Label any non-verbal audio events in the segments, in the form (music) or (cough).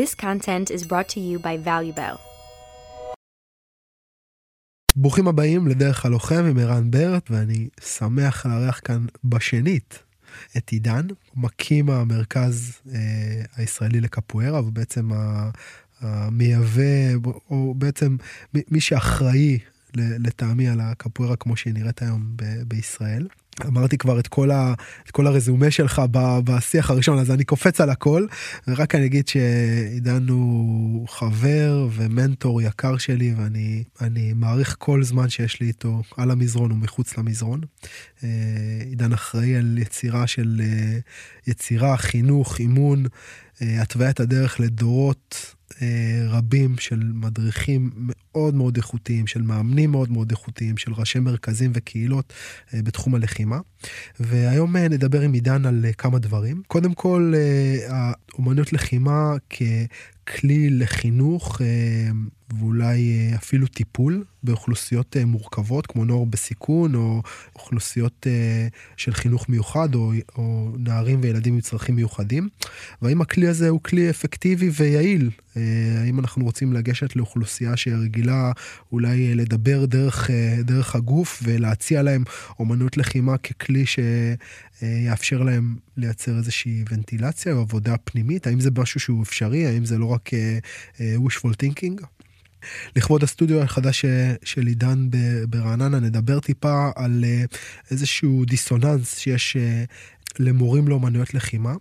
This content is brought to you by ValueBell. ברוכים הבאים לדרך הלוחם עם ערן ברט, ואני שמח לארח כאן בשנית את עידן, מקים המרכז אה, הישראלי לקפוארה, ובעצם המייבא, או בעצם מי שאחראי לטעמי על הקפוארה כמו שהיא נראית היום ב- בישראל. אמרתי כבר את כל, ה, את כל הרזומה שלך בשיח הראשון אז אני קופץ על הכל ורק אני אגיד שעידן הוא חבר ומנטור יקר שלי ואני אני מעריך כל זמן שיש לי איתו על המזרון ומחוץ למזרון. אה, עידן אחראי על יצירה של אה, יצירה חינוך אימון אה, התוויית הדרך לדורות רבים של מדריכים מאוד מאוד איכותיים, של מאמנים מאוד מאוד איכותיים, של ראשי מרכזים וקהילות אה, בתחום הלחימה. והיום אה, נדבר עם עידן על כמה דברים. קודם כל, האומנויות לחימה ככלי לחינוך ואולי אפילו טיפול באוכלוסיות מורכבות כמו נוער בסיכון או אוכלוסיות של חינוך מיוחד או, או נערים וילדים עם צרכים מיוחדים. והאם הכלי הזה הוא כלי אפקטיבי ויעיל אה, האם אנחנו רוצים לגשת לאוכלוסייה שרגילה אולי לדבר דרך, אה, דרך הגוף ולהציע להם אומנות לחימה ככלי שיאפשר להם לייצר איזושהי ונטילציה או עבודה פנימית? האם זה משהו שהוא אפשרי? האם זה לא רק אה, wishful thinking? לכבוד הסטודיו החדש של עידן ברעננה נדבר טיפה על איזשהו דיסוננס שיש למורים לאומנויות לחימה.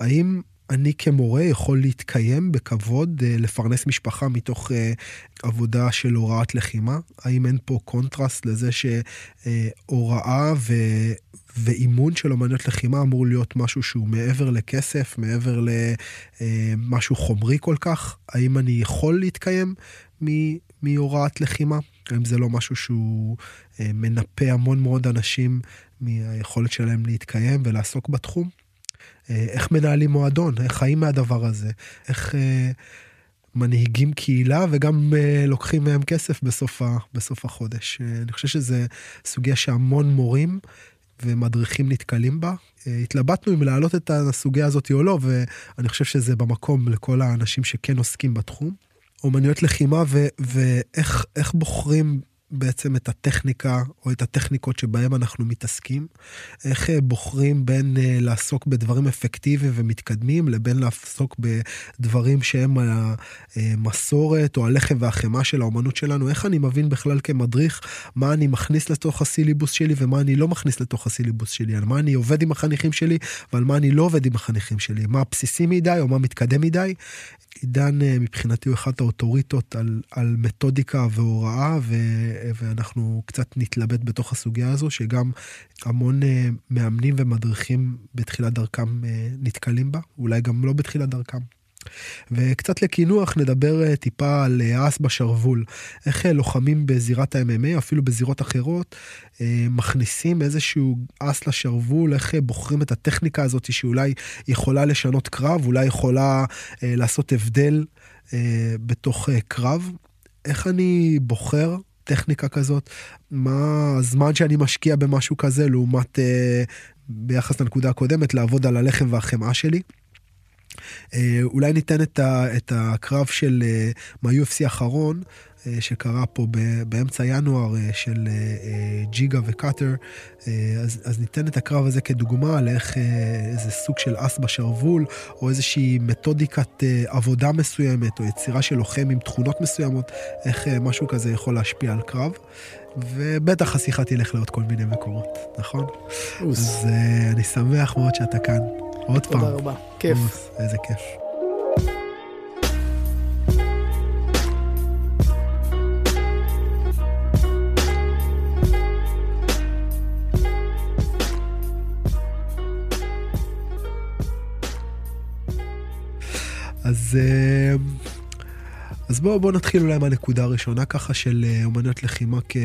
האם אני כמורה יכול להתקיים בכבוד, אה, לפרנס משפחה מתוך אה, עבודה של הוראת לחימה? האם אין פה קונטרסט לזה שהוראה ו... ואימון של אומנויות לחימה אמור להיות משהו שהוא מעבר לכסף, מעבר למשהו אה, חומרי כל כך? האם אני יכול להתקיים מהוראת לחימה? האם זה לא משהו שהוא מנפה המון מאוד אנשים מהיכולת שלהם להתקיים ולעסוק בתחום? אה, איך מנהלים מועדון, איך חיים מהדבר הזה, איך אה, מנהיגים קהילה וגם אה, לוקחים מהם כסף בסוף, ה, בסוף החודש. אה, אני חושב שזה סוגיה שהמון מורים ומדריכים נתקלים בה. אה, התלבטנו אם להעלות את הסוגיה הזאת או לא, ואני חושב שזה במקום לכל האנשים שכן עוסקים בתחום. אומנויות לחימה ואיך בוחרים בעצם את הטכניקה או את הטכניקות שבהם אנחנו מתעסקים, איך אה, בוחרים בין אה, לעסוק בדברים אפקטיביים ומתקדמים לבין לעסוק בדברים שהם המסורת או הלחם והחמאה של האומנות שלנו, איך אני מבין בכלל כמדריך מה אני מכניס לתוך הסילבוס שלי ומה אני לא מכניס לתוך הסילבוס שלי, על מה אני עובד עם החניכים שלי ועל מה אני לא עובד עם החניכים שלי, מה בסיסי מדי או מה מתקדם מדי. עידן אה, מבחינתי הוא אחת האוטוריטות על, על מתודיקה והוראה ו, ואנחנו קצת נתלבט בתוך הסוגיה הזו שגם המון אה, מאמנים ומדריכים בתחילת דרכם אה, נתקלים בה, אולי גם לא בתחילת דרכם. וקצת לקינוח נדבר אה, טיפה על אס בשרוול, איך לוחמים בזירת ה-MMA, אפילו בזירות אחרות, מכניסים איזשהו אס לשרוול, איך בוחרים את הטכניקה הזאת שאולי יכולה לשנות קרב, אולי יכולה לעשות הבדל בתוך קרב. איך אני בוחר טכניקה כזאת, מה הזמן שאני משקיע במשהו כזה לעומת אה, ביחס לנקודה הקודמת לעבוד על הלחם והחמאה שלי. אה, אולי ניתן את, ה, את הקרב של אה, מה-UFC האחרון, שקרה פה באמצע ינואר אה, של אה, ג'יגה וקאטר, אז, אז ניתן את הקרב הזה כדוגמה לאיך איזה סוג של אס בשרוול, או איזושהי מתודיקת עבודה מסוימת, או יצירה של לוחם עם תכונות מסוימות, איך משהו כזה יכול להשפיע על קרב. ובטח השיחה תלך לעוד כל מיני מקומות, נכון? אוס. אז אני שמח מאוד שאתה כאן. עוד פעם. תודה רבה, כיף. אוס, איזה כיף. אז, אה, אז בואו בוא נתחיל אולי מהנקודה הראשונה ככה של אה, אומנויות לחימה כ,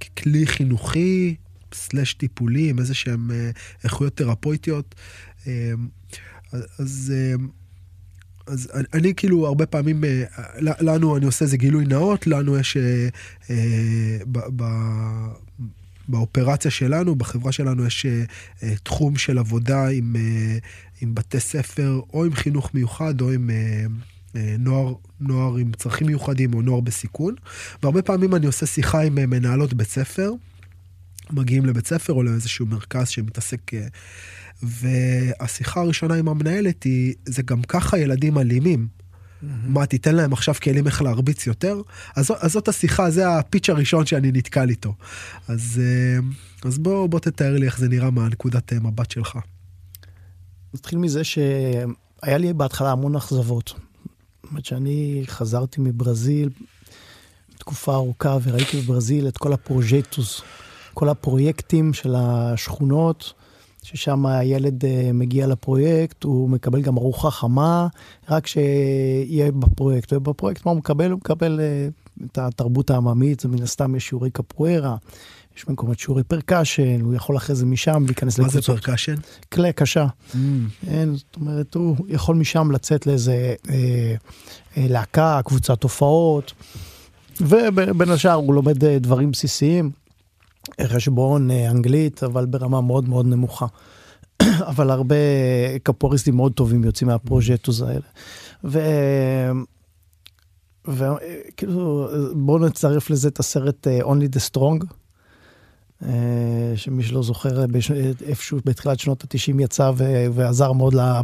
ככלי חינוכי, סלש טיפולי, עם איזה שהם אה, איכויות תרפויטיות. אז... אז אני, אני כאילו הרבה פעמים, לנו, אני עושה איזה גילוי נאות, לנו יש ב, ב, באופרציה שלנו, בחברה שלנו יש תחום של עבודה עם, עם בתי ספר, או עם חינוך מיוחד, או עם, אה, אה, נוער, נוער עם צרכים מיוחדים או נוער בסיכון, והרבה פעמים אני עושה שיחה עם אה, מנהלות בית ספר, מגיעים לבית ספר או לאיזשהו מרכז שמתעסק, והשיחה הראשונה עם המנהלת היא, זה גם ככה ילדים אלימים. Mm-hmm. מה, תיתן להם עכשיו כלים איך להרביץ יותר? אז, אז זאת השיחה, זה הפיץ' הראשון שאני נתקל איתו. אז, אז בוא, בוא תתאר לי איך זה נראה מהנקודת מבט שלך. נתחיל מזה שהיה לי בהתחלה המון אכזבות. זאת אומרת שאני חזרתי מברזיל תקופה ארוכה וראיתי בברזיל את כל ה projetos, כל הפרויקטים של השכונות, ששם הילד אה, מגיע לפרויקט, הוא מקבל גם ארוחה חמה, רק שיהיה בפרויקט. ובפרויקט מה הוא מקבל? הוא מקבל אה, את התרבות העממית, מן הסתם יש שיעורי קפוארה, יש במקומות שיעורי percussion, הוא יכול אחרי זה משם להיכנס לקבוצות. מה זה percussion? כלי קשה. Mm. אין, זאת אומרת, הוא יכול משם לצאת לאיזה אה, אה, להקה, קבוצת הופעות, ובין השאר הוא לומד אה, דברים בסיסיים, חשבון, אה, אנגלית, אבל ברמה מאוד מאוד נמוכה. (coughs) אבל הרבה קפוריסטים מאוד טובים יוצאים מהפרוג'טוס האלה. ו... וכאילו, בואו נצרף לזה את הסרט אה, Only the Strong. אה, שמי שלא זוכר, איפשהו בתחילת שנות ה-90 יצא ועזר מאוד לה,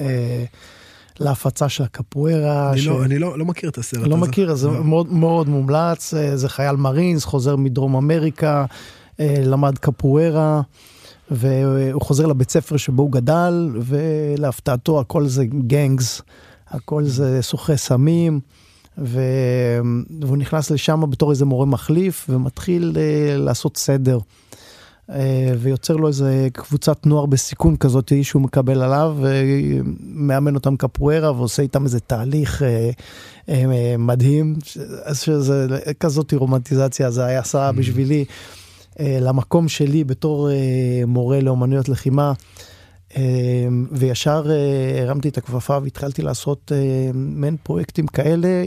אה, להפצה של הקפוארה. אני, ש... לא, אני לא, לא מכיר את הסרט לא הזה. לא מכיר, זה לא. מאוד, מאוד מומלץ, אה, זה חייל מרינס, חוזר מדרום אמריקה, למד קפוארה. והוא חוזר לבית ספר שבו הוא גדל, ולהפתעתו הכל זה גנגס, הכל זה סוחרי סמים. ו... והוא נכנס לשם בתור איזה מורה מחליף ומתחיל uh, לעשות סדר. Uh, ויוצר לו איזה קבוצת נוער בסיכון כזאת שהוא מקבל עליו ומאמן אותם קפוארה ועושה איתם איזה תהליך uh, uh, מדהים. אז שזה כזאת רומנטיזציה זה היה עשה mm. בשבילי uh, למקום שלי בתור uh, מורה לאומנויות לחימה. Uh, וישר uh, הרמתי את הכפפה והתחלתי לעשות uh, מעין פרויקטים כאלה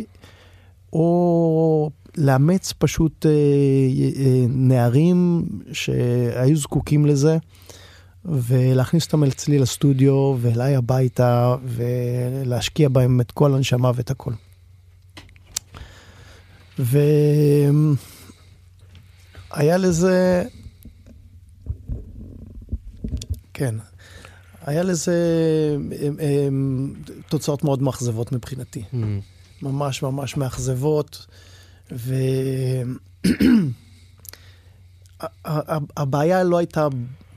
או לאמץ פשוט אה, אה, נערים שהיו זקוקים לזה, ולהכניס אותם אצלי לסטודיו ואליי הביתה, ולהשקיע בהם את כל הנשמה ואת הכל. והיה לזה, כן, היה לזה הם, הם, תוצאות מאוד מאכזבות מבחינתי. Mm. ממש ממש מאכזבות, והבעיה (clears throat) לא הייתה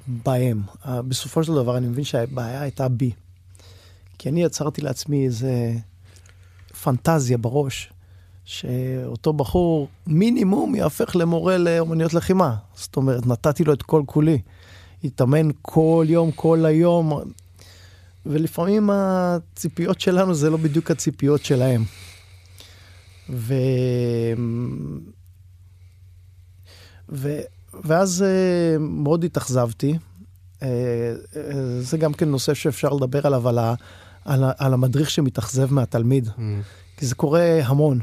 בהם. בסופו של דבר אני מבין שהבעיה הייתה בי. כי אני יצרתי לעצמי איזה פנטזיה בראש, שאותו בחור מינימום יהפך למורה לאומניות לחימה. זאת אומרת, נתתי לו את כל כולי. התאמן כל יום, כל היום, ולפעמים הציפיות שלנו זה לא בדיוק הציפיות שלהם. ו... ו... ואז uh, מאוד התאכזבתי. Uh, uh, זה גם כן נושא שאפשר לדבר עליו, על, ה... על, ה... על המדריך שמתאכזב מהתלמיד. Mm. כי זה קורה המון.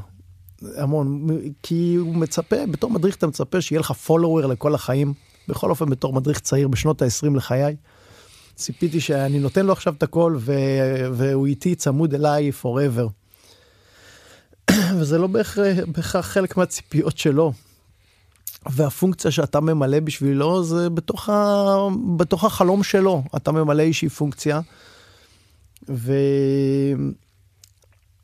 המון, כי הוא מצפה, בתור מדריך אתה מצפה שיהיה לך פולוור לכל החיים. בכל אופן, בתור מדריך צעיר בשנות ה-20 לחיי, ציפיתי שאני נותן לו עכשיו את הכל, ו... והוא איתי צמוד אליי forever. (clears throat) וזה לא בהכרח חלק מהציפיות שלו. והפונקציה שאתה ממלא בשבילו זה בתוך, ה... בתוך החלום שלו, אתה ממלא איזושהי פונקציה. ו...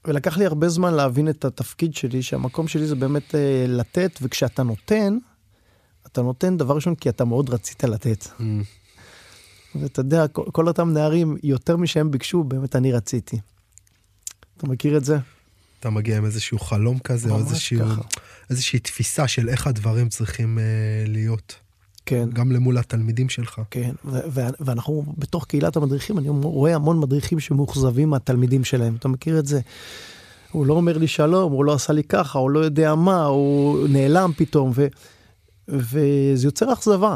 ולקח לי הרבה זמן להבין את התפקיד שלי, שהמקום שלי זה באמת אה, לתת, וכשאתה נותן, אתה נותן דבר ראשון כי אתה מאוד רצית לתת. Mm. ואתה יודע, כל, כל אותם נערים, יותר משהם ביקשו, באמת אני רציתי. אתה מכיר את זה? אתה מגיע עם איזשהו חלום כזה, או איזשהו, איזושהי תפיסה של איך הדברים צריכים uh, להיות. כן. גם למול התלמידים שלך. כן, ואנחנו בתוך קהילת המדריכים, אני רואה המון מדריכים שמאוכזבים מהתלמידים שלהם. אתה מכיר את זה? הוא לא אומר לי שלום, הוא לא עשה לי ככה, הוא לא יודע מה, הוא נעלם פתאום, ו, וזה יוצר אכזבה.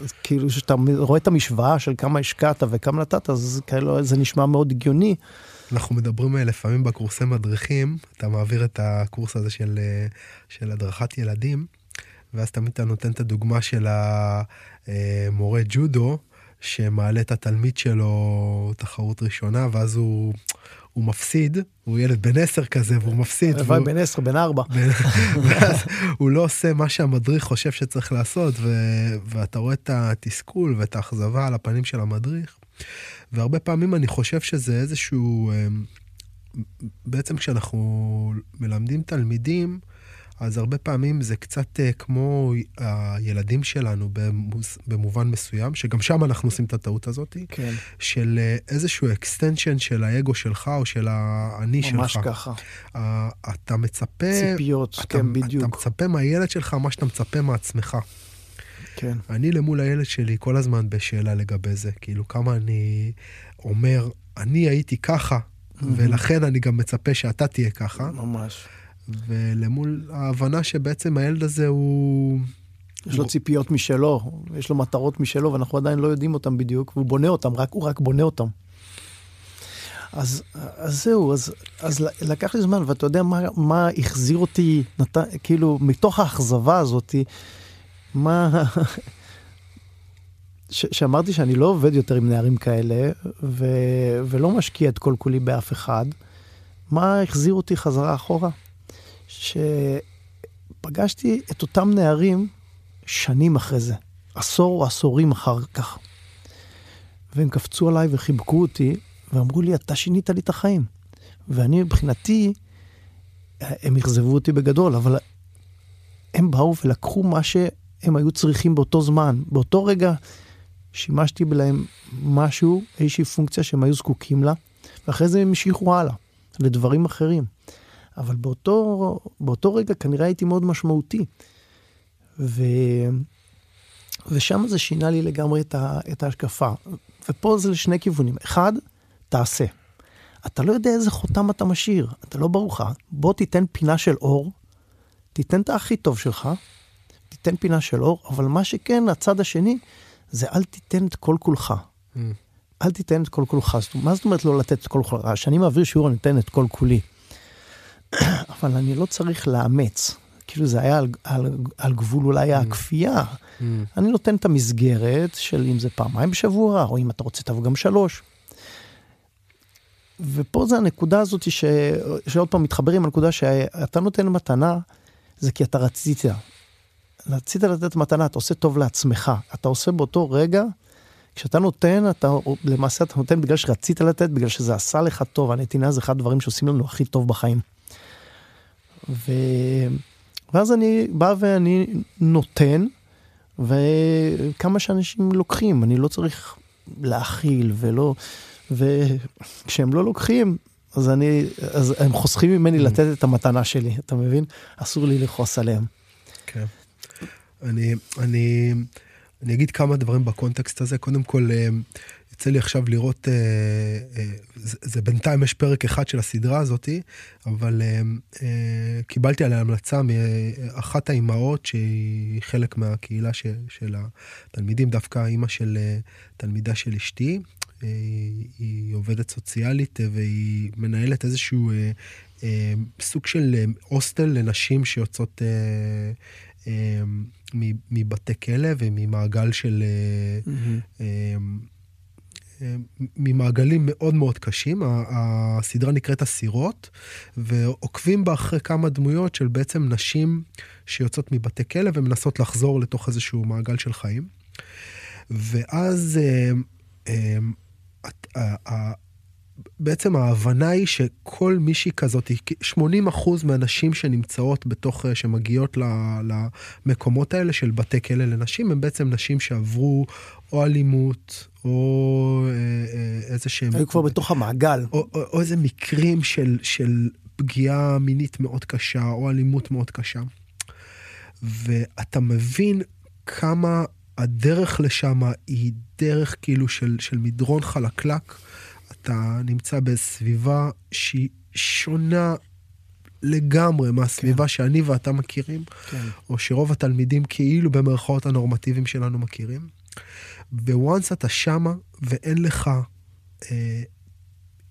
וכאילו, כשאתה רואה את המשוואה של כמה השקעת וכמה נתת, אז כאילו זה נשמע מאוד הגיוני. אנחנו מדברים אה, לפעמים בקורסי מדריכים, אתה מעביר את הקורס הזה של, אה, של הדרכת ילדים, ואז תמיד אתה נותן את הדוגמה של המורה ג'ודו, שמעלה את התלמיד שלו תחרות ראשונה, ואז הוא הוא מפסיד, הוא ילד בן עשר כזה והוא מפסיד. הלוואי בן עשר, בן ארבע. ואז הוא לא עושה מה שהמדריך חושב שצריך לעשות, ו... ואתה רואה את התסכול ואת האכזבה על הפנים של המדריך. והרבה פעמים אני חושב שזה איזשהו, אמ, בעצם כשאנחנו מלמדים תלמידים, אז הרבה פעמים זה קצת אה, כמו הילדים שלנו במובן מסוים, שגם שם אנחנו עושים את הטעות הזאת, כן, של אה, איזשהו extension של האגו שלך או של האני שלך. ממש ככה. אה, אתה מצפה, ציפיות, אתה, כן, אתה בדיוק. מצפה מהילד שלך מה שאתה מצפה מעצמך. כן, אני למול הילד שלי כל הזמן בשאלה לגבי זה, כאילו כמה אני אומר, אני הייתי ככה, ולכן אני גם מצפה שאתה תהיה ככה, ממש. ולמול ההבנה שבעצם הילד הזה הוא... יש לו ציפיות משלו, יש לו מטרות משלו, ואנחנו עדיין לא יודעים אותם בדיוק, והוא בונה אותם, רק, הוא רק בונה אותם. אז, אז זהו, אז, אז לקח לי זמן, ואתה יודע מה, מה החזיר אותי, נת, כאילו, מתוך האכזבה הזאת, מה... ש- שאמרתי שאני לא עובד יותר עם נערים כאלה, ו, ולא משקיע את כל כולי באף אחד, מה החזיר אותי חזרה אחורה? שפגשתי את אותם נערים שנים אחרי זה, עשור או עשורים אחר כך. והם קפצו עליי וחיבקו אותי, ואמרו לי, אתה שינית לי את החיים. ואני מבחינתי, הם אכזבו אותי בגדול, אבל הם באו ולקחו מה שהם היו צריכים באותו זמן. באותו רגע שימשתי להם משהו, איזושהי פונקציה שהם היו זקוקים לה, ואחרי זה הם המשיכו הלאה, לדברים אחרים. אבל באותו, באותו רגע כנראה הייתי מאוד משמעותי. ו... ושם זה שינה לי לגמרי את, ה... את ההשקפה. ופה זה לשני כיוונים. אחד, תעשה. אתה לא יודע איזה חותם אתה משאיר, אתה לא ברוך. בוא תיתן פינה של אור, תיתן את הכי טוב שלך, תיתן פינה של אור, אבל מה שכן, הצד השני, זה אל תיתן את כל כולך. Mm. אל תיתן את כל כולך. מה זאת אומרת לא לתת את כל כולך? כשאני מעביר שיעור אני אתן את כל כולי. (coughs) אבל אני לא צריך לאמץ. כאילו זה היה על, על, על גבול אולי הכפייה. Mm. אני נותן את המסגרת של אם זה פעמיים בשבוע, או אם אתה רוצה תבוא גם שלוש. ופה זה הנקודה הזאת ש... שעוד פעם מתחבר עם הנקודה שאתה נותן מתנה, זה כי אתה רצית. רצית לתת מתנה, אתה עושה טוב לעצמך. אתה עושה באותו רגע, כשאתה נותן, אתה למעשה אתה נותן בגלל שרצית לתת, בגלל שזה עשה לך טוב. הנתינה זה אחד הדברים שעושים לנו הכי טוב בחיים. ו... ואז אני בא ואני נותן, וכמה שאנשים לוקחים, אני לא צריך להכיל ולא, וכשהם לא לוקחים, אז אני, אז הם חוסכים ממני לתת את המתנה שלי, אתה מבין? אסור לי לכעוס עליהם. כן. אני, אני, אני אגיד כמה דברים בקונטקסט הזה. קודם כל, יוצא לי עכשיו לראות, אה, אה, זה, זה בינתיים יש פרק אחד של הסדרה הזאתי, אבל אה, אה, קיבלתי עליה המלצה מאחת האימהות שהיא חלק מהקהילה ש, של התלמידים, דווקא אימא של אה, תלמידה של אשתי. אה, היא עובדת סוציאלית אה, והיא מנהלת איזשהו אה, אה, סוג של אה, הוסטל לנשים שיוצאות אה, אה, מבתי כלא וממעגל של... אה, ממעגלים מאוד מאוד קשים, הסדרה נקראת אסירות, ועוקבים בה אחרי כמה דמויות של בעצם נשים שיוצאות מבתי כלא ומנסות לחזור לתוך איזשהו מעגל של חיים. ואז אה, אה, בעצם ההבנה היא שכל מישהי כזאת, 80 אחוז מהנשים שנמצאות בתוך, אה, שמגיעות למקומות האלה של בתי כלא לנשים, הם בעצם נשים שעברו או אלימות, או אה, אה, איזה שהם... היו כבר בתוך המעגל. או, או, או איזה מקרים של, של פגיעה מינית מאוד קשה, או אלימות מאוד קשה. ואתה מבין כמה הדרך לשם היא דרך כאילו של, של מדרון חלקלק. אתה נמצא בסביבה שהיא שונה לגמרי מהסביבה כן. שאני ואתה מכירים, כן. או שרוב התלמידים כאילו במרכאות הנורמטיביים שלנו מכירים. וואנס אתה שמה ואין לך אה,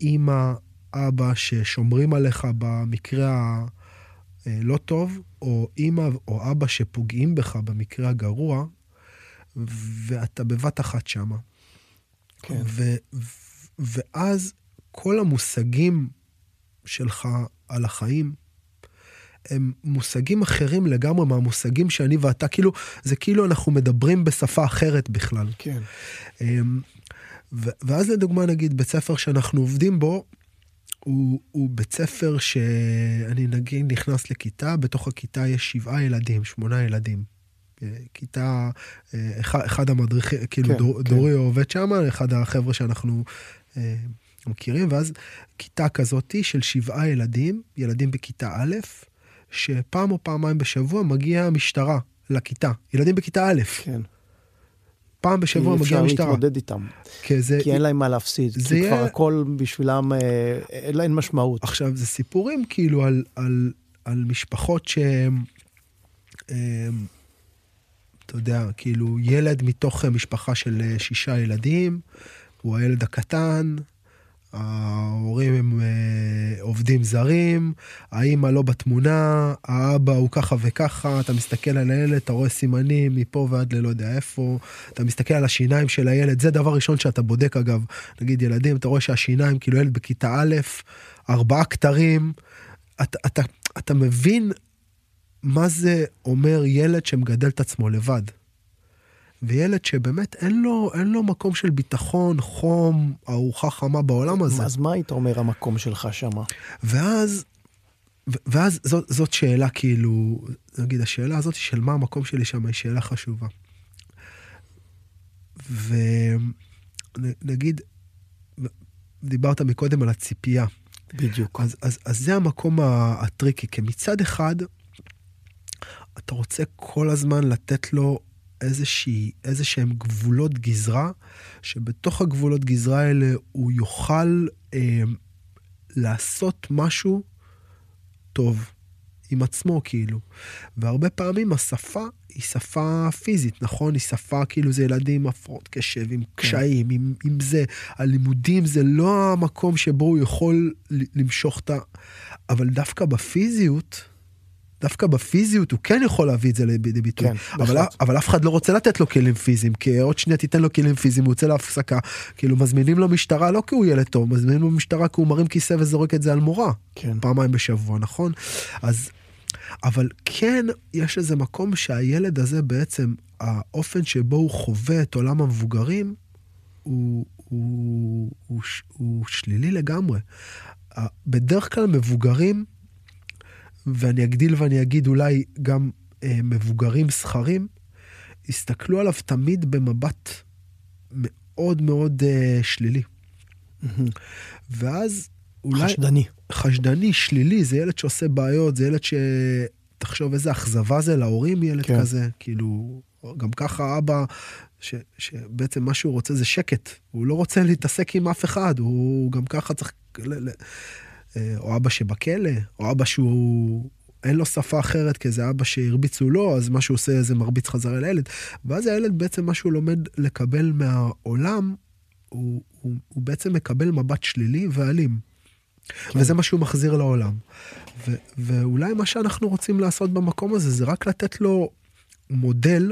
אימא, אבא ששומרים עליך במקרה הלא טוב, או אימא או אבא שפוגעים בך במקרה הגרוע, ואתה בבת אחת שמה. כן. ו, ו, ואז כל המושגים שלך על החיים הם מושגים אחרים לגמרי מהמושגים שאני ואתה, כאילו, זה כאילו אנחנו מדברים בשפה אחרת בכלל. כן. אמ, ואז לדוגמה, נגיד, בית ספר שאנחנו עובדים בו, הוא, הוא בית ספר שאני נגיד נכנס לכיתה, בתוך הכיתה יש שבעה ילדים, שמונה ילדים. אה, כיתה, אה, אחד, אחד המדריכים, כאילו כן, דור, כן. דורי עובד שם, אחד החבר'ה שאנחנו אה, מכירים, ואז כיתה כזאתי של שבעה ילדים, ילדים בכיתה א', שפעם או פעמיים בשבוע מגיעה המשטרה לכיתה. ילדים בכיתה א', כן. פעם בשבוע מגיעה אפשר המשטרה. להתמודד איתם, כי זה, כי אין להם מה להפסיד, זה כי כבר יהיה- הכל בשבילם, אה, אין להם משמעות. עכשיו, זה סיפורים כאילו על, על, על משפחות שהם, הם, אתה יודע, כאילו ילד מתוך משפחה של אה, שישה ילדים, הוא הילד הקטן, ההורים הם אה, עובדים זרים, האימא לא בתמונה, האבא הוא ככה וככה, אתה מסתכל על הילד, אתה רואה סימנים מפה ועד ללא יודע איפה, אתה מסתכל על השיניים של הילד, זה דבר ראשון שאתה בודק אגב, נגיד ילדים, אתה רואה שהשיניים, כאילו ילד בכיתה א', ארבעה כתרים, אתה, אתה, אתה מבין מה זה אומר ילד שמגדל את עצמו לבד. וילד שבאמת אין לו, אין לו מקום של ביטחון, חום, ארוחה חמה בעולם הזה. אז מה היית אומר המקום שלך שמה? ואז, ואז זאת, זאת שאלה כאילו, נגיד השאלה הזאת של מה המקום שלי שם היא שאלה חשובה. ונגיד, דיברת מקודם על הציפייה. בדיוק. אז, אז, אז זה המקום הטריקי, כי מצד אחד, אתה רוצה כל הזמן לתת לו איזושהי, איזה שהם גבולות גזרה, שבתוך הגבולות גזרה האלה הוא יוכל אה, לעשות משהו טוב עם עצמו, כאילו. והרבה פעמים השפה היא שפה פיזית, נכון? היא שפה, כאילו זה ילדים עם הפרעות קשב, עם קשיים, עם, עם זה. הלימודים זה לא המקום שבו הוא יכול למשוך את ה... אבל דווקא בפיזיות, דווקא בפיזיות הוא כן יכול להביא את זה לידי ביטוי. כן, אבל. אבל אף אחד לא רוצה לתת לו כלים פיזיים, כי עוד שנייה תיתן לו כלים פיזיים, הוא יוצא להפסקה. כאילו מזמינים לו משטרה לא כי הוא ילד טוב, מזמינים לו משטרה כי הוא מרים כיסא וזורק את זה על מורה. כן. פעמיים בשבוע, נכון? אז, אבל כן, יש איזה מקום שהילד הזה בעצם, האופן שבו הוא חווה את עולם המבוגרים, הוא, הוא, הוא, ש- הוא שלילי לגמרי. בדרך כלל מבוגרים, ואני אגדיל ואני אגיד אולי גם אה, מבוגרים זכרים, הסתכלו עליו תמיד במבט מאוד מאוד אה, שלילי. ואז אולי... חשדני. חשדני, שלילי, זה ילד שעושה בעיות, זה ילד ש... תחשוב איזה אכזבה זה להורים ילד כן. כן. כזה, כאילו, גם ככה אבא, ש... שבעצם מה שהוא רוצה זה שקט, הוא לא רוצה להתעסק עם אף אחד, הוא גם ככה צריך, ל... ל... אה, או אבא שבכלא, או אבא שהוא, אין לו שפה אחרת כי זה אבא שהרביצו לו, אז מה שהוא עושה זה מרביץ חזרה לילד, ואז הילד בעצם מה שהוא לומד לקבל מהעולם, הוא, הוא, הוא בעצם מקבל מבט שלילי ואלים. כן. וזה מה שהוא מחזיר לעולם. ו- ואולי מה שאנחנו רוצים לעשות במקום הזה זה רק לתת לו מודל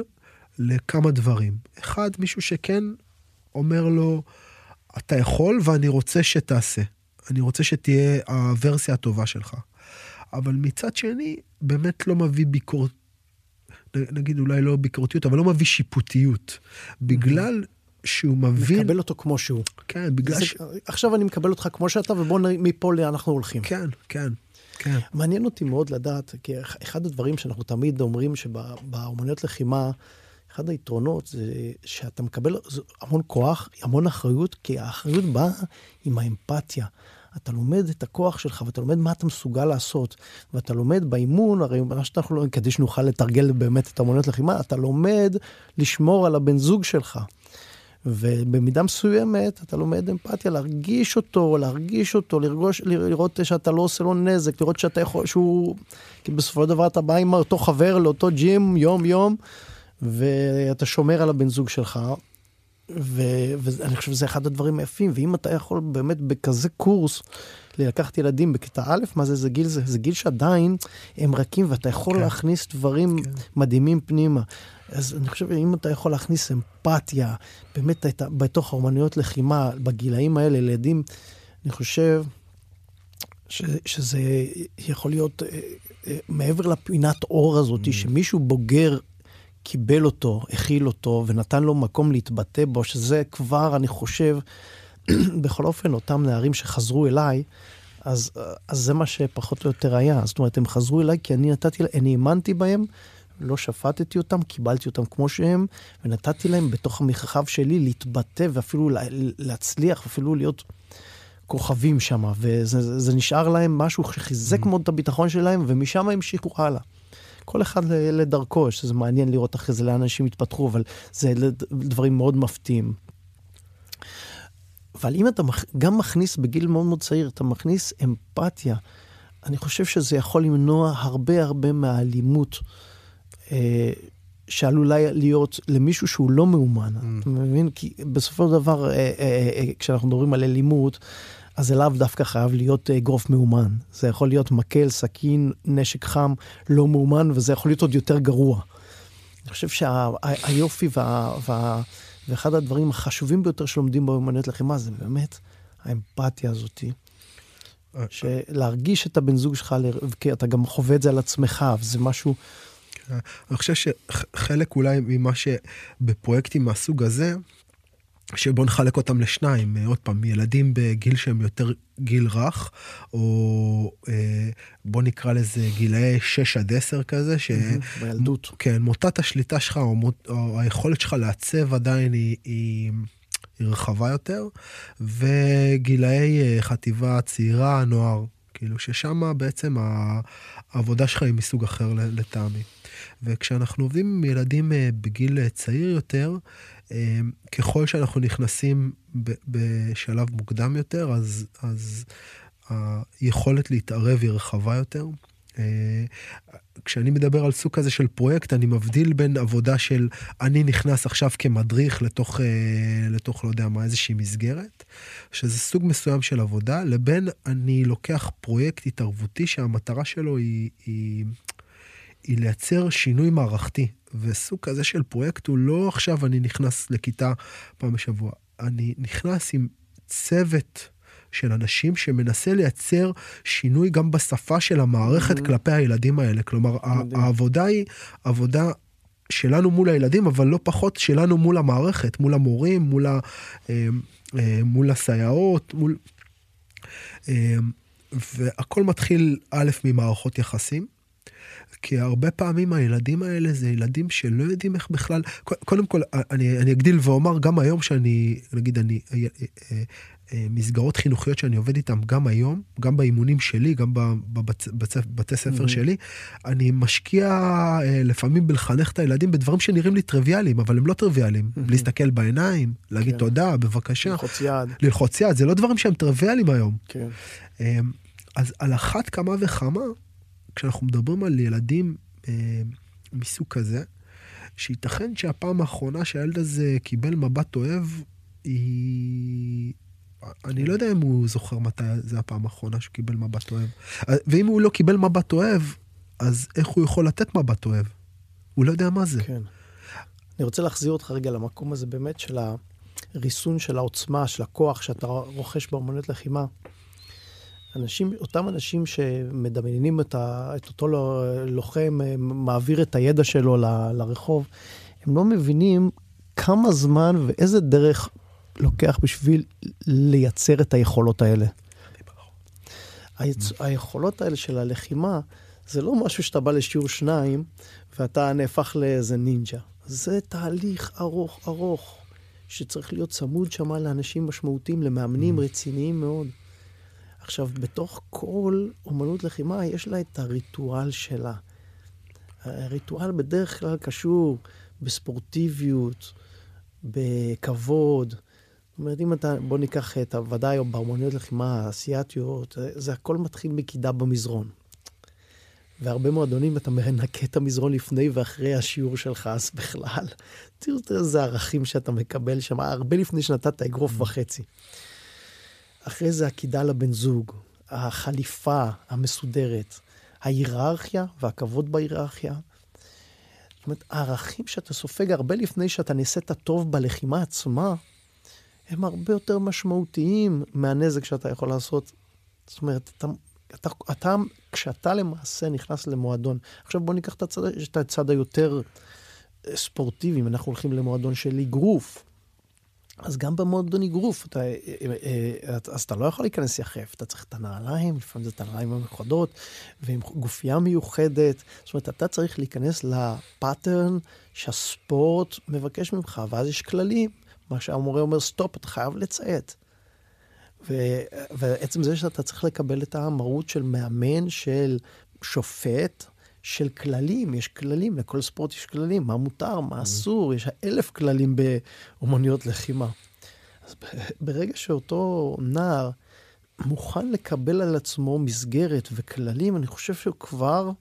לכמה דברים. אחד, מישהו שכן אומר לו, אתה יכול ואני רוצה שתעשה. אני רוצה שתהיה הוורסיה הטובה שלך. אבל מצד שני, באמת לא מביא ביקורת, נגיד אולי לא ביקורתיות, אבל לא מביא שיפוטיות. בגלל שהוא מבין, מקבל אותו כמו שהוא. כן, בגלל זה- ש... עכשיו אני מקבל אותך כמו שאתה, ובוא נראה מפה לאן אנחנו הולכים. כן, כן, כן. מעניין אותי מאוד לדעת, כי אחד הדברים שאנחנו תמיד אומרים שבאומנויות לחימה, אחד היתרונות זה שאתה מקבל המון כוח, המון אחריות, כי האחריות באה עם האמפתיה. אתה לומד את הכוח שלך ואתה לומד מה אתה מסוגל לעשות. ואתה לומד באימון, הרי מה שאנחנו לא, כדי שנוכל לתרגל באמת את האומנויות לחימה, אתה לומד לשמור על הבן זוג שלך. ובמידה מסוימת אתה לומד אמפתיה, להרגיש אותו, להרגיש אותו, לרגוש, לראות שאתה לא עושה לו נזק, לראות שאתה יכול, שהוא, כי בסופו של דבר אתה בא עם אותו חבר לאותו ג'ים יום יום, ואתה שומר על הבן זוג שלך, ו, ואני חושב שזה אחד הדברים היפים, ואם אתה יכול באמת בכזה קורס לקחת ילדים בכיתה א', מה זה, זה גיל זה? זה גיל שעדיין הם רכים ואתה יכול כן. להכניס דברים כן. מדהימים פנימה. אז אני חושב שאם אתה יכול להכניס אמפתיה, באמת הייתה בתוך האומנויות לחימה, בגילאים האלה, לילדים, אני חושב ש, שזה יכול להיות אה, אה, מעבר לפינת אור הזאת, mm. שמישהו בוגר קיבל אותו, הכיל אותו ונתן לו מקום להתבטא בו, שזה כבר, אני חושב, (clears throat) בכל אופן, אותם נערים שחזרו אליי, אז, אז זה מה שפחות או יותר היה. זאת אומרת, הם חזרו אליי כי אני נתתי, אני האמנתי בהם, לא שפטתי אותם, קיבלתי אותם כמו שהם, ונתתי להם בתוך המרחב שלי להתבטא ואפילו להצליח, אפילו להיות כוכבים שם. וזה נשאר להם משהו שחיזק mm. מאוד את הביטחון שלהם, ומשם המשיכו הלאה. כל אחד לדרכו, שזה מעניין לראות אחרי זה לאן אנשים התפתחו, אבל זה דברים מאוד מפתיעים. אבל אם אתה גם מכניס בגיל מאוד מאוד צעיר, אתה מכניס אמפתיה, אני חושב שזה יכול למנוע הרבה הרבה מהאלימות אה, שעלולה להיות למישהו שהוא לא מאומן. Mm. אתה מבין? כי בסופו של דבר, אה, אה, אה, כשאנחנו מדברים על אלימות, אז זה לאו דווקא חייב להיות אגרוף מאומן. זה יכול להיות מקל, סכין, נשק חם, לא מאומן, וזה יכול להיות עוד יותר גרוע. אני חושב שהיופי וה, וה, ואחד הדברים החשובים ביותר שלומדים באמנות לחימה זה באמת האמפתיה הזאתי. שלהרגיש את הבן זוג שלך, כי אתה גם חווה את זה על עצמך, וזה משהו... אני חושב שחלק אולי ממה שבפרויקטים מהסוג הזה, שבוא נחלק אותם לשניים, עוד פעם, ילדים בגיל שהם יותר גיל רך, או אה, בוא נקרא לזה גילאי 6 עד 10 כזה, ש... בילדות. כן, מוטת השליטה שלך, או, מות, או היכולת שלך לעצב עדיין היא, היא, היא רחבה יותר, וגילאי אה, חטיבה צעירה, נוער, כאילו ששם בעצם העבודה שלך היא מסוג אחר לטעמי. וכשאנחנו עובדים עם ילדים אה, בגיל צעיר יותר, אמ, ככל שאנחנו נכנסים בשלב מוקדם יותר, אז, אז היכולת להתערב היא רחבה יותר. כשאני מדבר על סוג כזה של פרויקט, אני מבדיל בין עבודה של אני נכנס עכשיו כמדריך לתוך, אה, לתוך לא יודע מה, איזושהי מסגרת, שזה סוג מסוים של עבודה, לבין אני לוקח פרויקט התערבותי שהמטרה שלו היא, היא, היא לייצר שינוי מערכתי. וסוג כזה של פרויקט הוא לא עכשיו אני נכנס לכיתה פעם בשבוע, אני נכנס עם צוות של אנשים שמנסה לייצר שינוי גם בשפה של המערכת mm-hmm. כלפי הילדים האלה. כלומר, העבודה היא עבודה שלנו מול הילדים, אבל לא פחות שלנו מול המערכת, מול המורים, מול, ה, אה, אה, מול הסייעות, מול... אה, והכל מתחיל א' ממערכות יחסים. כי הרבה פעמים הילדים האלה זה ילדים שלא יודעים איך בכלל, קודם כל, אני, אני אגדיל ואומר, גם היום שאני, נגיד, אני, אה, אה, אה, מסגרות חינוכיות שאני עובד איתן גם היום, גם באימונים שלי, גם בבתי ספר mm-hmm. שלי, אני משקיע לפעמים בלחנך את הילדים בדברים שנראים לי טריוויאליים, אבל הם לא טריוויאליים. Mm-hmm. להסתכל בעיניים, להגיד כן. תודה, בבקשה. ללחוץ יד. ללחוץ יד, זה לא דברים שהם טריוויאליים היום. כן. אז על אחת כמה וכמה, כשאנחנו מדברים על ילדים אה, מסוג כזה, שייתכן שהפעם האחרונה שהילד הזה קיבל מבט אוהב, היא... אני לא יודע אם הוא זוכר מתי זה הפעם האחרונה שהוא קיבל מבט אוהב. ואם הוא לא קיבל מבט אוהב, אז איך הוא יכול לתת מבט אוהב? הוא לא יודע מה זה. כן. אני רוצה להחזיר אותך רגע למקום הזה באמת של הריסון של העוצמה, של הכוח שאתה רוכש באמנות לחימה. אנשים, אותם אנשים שמדמיינים את, ה, את אותו לוחם, מעביר את הידע שלו ל, לרחוב, הם לא מבינים כמה זמן ואיזה דרך לוקח בשביל לייצר את היכולות האלה. היצ... היכולות האלה של הלחימה, זה לא משהו שאתה בא לשיעור שניים ואתה נהפך לאיזה נינג'ה. זה תהליך ארוך ארוך, שצריך להיות צמוד שם לאנשים משמעותיים, למאמנים mm. רציניים מאוד. עכשיו, בתוך כל אומנות לחימה יש לה את הריטואל שלה. הריטואל בדרך כלל קשור בספורטיביות, בכבוד. זאת אומרת, אם אתה, בוא ניקח את, ודאי באומנויות לחימה האסייתיות, זה הכל מתחיל מקידה במזרון. והרבה מועדונים אתה מנקה את המזרון לפני ואחרי השיעור שלך, אז בכלל, תראו איזה ערכים שאתה מקבל שם, הרבה לפני שנתת אגרוף mm. וחצי. אחרי זה הקידה לבן זוג, החליפה המסודרת, ההיררכיה והכבוד בהיררכיה. זאת אומרת, הערכים שאתה סופג הרבה לפני שאתה נעשית טוב בלחימה עצמה, הם הרבה יותר משמעותיים מהנזק שאתה יכול לעשות. זאת אומרת, אתה, אתה, אתה, כשאתה למעשה נכנס למועדון, עכשיו בוא ניקח את הצד, את הצד היותר אה, ספורטיבי, אם אנחנו הולכים למועדון של אגרוף. אז גם במועדון אגרוף, אתה, אה, אה, אז אתה לא יכול להיכנס יחף, אתה צריך את הנעליים, לפעמים זה את הנעליים המיוחדות, ועם גופייה מיוחדת. זאת אומרת, אתה צריך להיכנס ל pattern שהספורט מבקש ממך, ואז יש כללים. מה שהמורה אומר, stop, אתה חייב לציית. ו... ועצם זה שאתה צריך לקבל את המרות של מאמן, של שופט, של כללים, יש כללים, לכל ספורט יש כללים, מה מותר, מה mm-hmm. אסור, יש אלף כללים באומנויות לחימה. אז ברגע שאותו נער מוכן לקבל על עצמו מסגרת וכללים, אני חושב שהוא כבר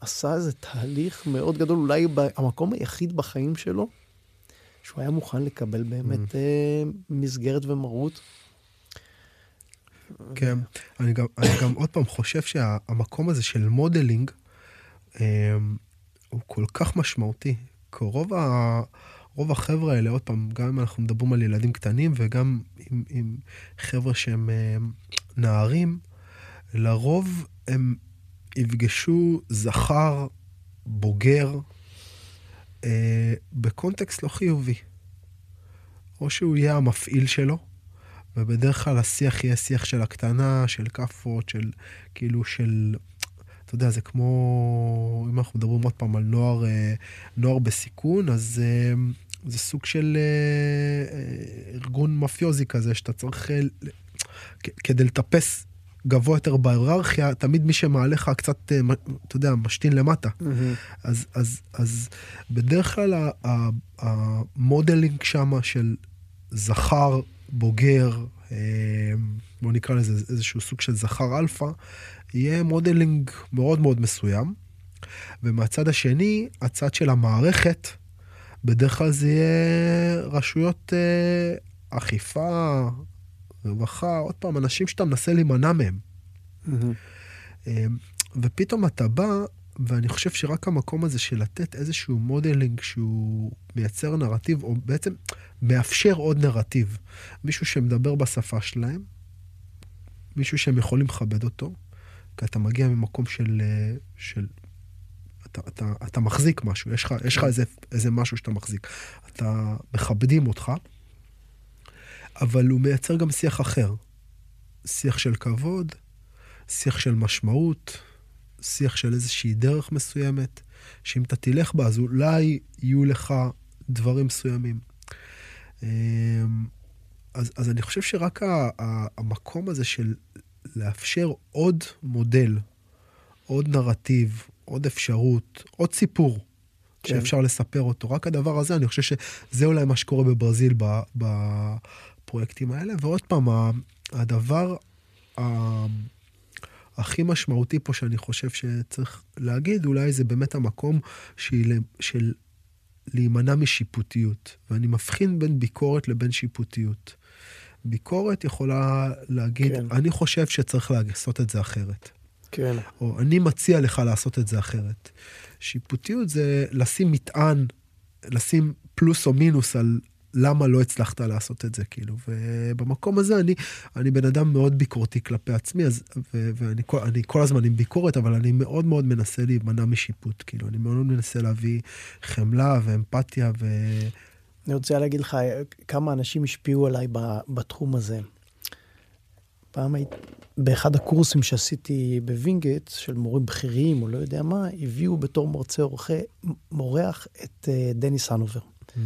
עשה איזה תהליך מאוד גדול, אולי המקום היחיד בחיים שלו, שהוא היה מוכן לקבל באמת mm. uh, מסגרת ומרות. כן, אני גם, אני גם עוד פעם חושב שהמקום הזה של modeling um, הוא כל כך משמעותי. כי רוב, ה, רוב החבר'ה האלה, עוד פעם, גם אם אנחנו מדברים על ילדים קטנים וגם עם, עם חבר'ה שהם uh, נערים, לרוב הם יפגשו זכר בוגר אה, בקונטקסט לא חיובי. או שהוא יהיה המפעיל שלו, ובדרך כלל השיח יהיה שיח של הקטנה, של כאפות, של כאילו של... אתה יודע, זה כמו, אם אנחנו מדברים עוד פעם על נוער, אה, נוער בסיכון, אז אה, זה סוג של אה, ארגון מאפיוזי כזה, שאתה צריך, כדי לטפס גבוה יותר בהיררכיה, תמיד מי שמעלה לך קצת, אה, אתה יודע, משתין למטה. Mm-hmm. אז, אז, אז בדרך כלל המודלינג שמה של זכר, בוגר, אה, בוא נקרא לזה איזשהו סוג של זכר אלפא, יהיה modeling מאוד מאוד מסוים. ומהצד השני, הצד של המערכת, בדרך כלל זה יהיה רשויות אה, אכיפה, רווחה, עוד פעם, אנשים שאתה מנסה להימנע מהם. Mm-hmm. ופתאום אתה בא, ואני חושב שרק המקום הזה של לתת איזשהו modeling שהוא מייצר נרטיב, או בעצם מאפשר עוד נרטיב. מישהו שמדבר בשפה שלהם, מישהו שהם יכולים לכבד אותו, כי אתה מגיע ממקום של... אה, של אתה, אתה, אתה מחזיק משהו, יש לך, יש לך איזה, איזה משהו שאתה מחזיק. אתה, מכבדים אותך, אבל הוא מייצר גם שיח אחר. שיח של כבוד, שיח של משמעות, שיח של איזושהי דרך מסוימת, שאם אתה תלך בה, אז אולי יהיו לך דברים מסוימים. אמ, אז, אז אני חושב שרק ה, ה, המקום הזה של לאפשר עוד מודל, עוד נרטיב, עוד אפשרות, עוד סיפור כן. שאפשר לספר אותו, רק הדבר הזה, אני חושב שזה אולי מה שקורה בברזיל ב, ב, הפרויקטים האלה. ועוד פעם, הדבר הכי משמעותי פה שאני חושב שצריך להגיד, אולי זה באמת המקום של, של להימנע משיפוטיות. ואני מבחין בין ביקורת לבין שיפוטיות. ביקורת יכולה להגיד, כן. אני חושב שצריך לעשות את זה אחרת. כן. או אני מציע לך לעשות את זה אחרת. שיפוטיות זה לשים מטען, לשים פלוס או מינוס על, למה לא הצלחת לעשות את זה, כאילו. ובמקום הזה אני, אני בן אדם מאוד ביקורתי כלפי עצמי, אז, ו, ואני כל, כל הזמן עם ביקורת, אבל אני מאוד מאוד מנסה להימנע משיפוט, כאילו. אני מאוד מנסה להביא חמלה ואמפתיה ו... אני רוצה להגיד לך כמה אנשים השפיעו עליי בתחום הזה. פעם הייתי, באחד הקורסים שעשיתי בווינגייט, של מורים בכירים או לא יודע מה, הביאו בתור מרצה אורח, מרצה אורח את uh, דניס הנובר. Mm.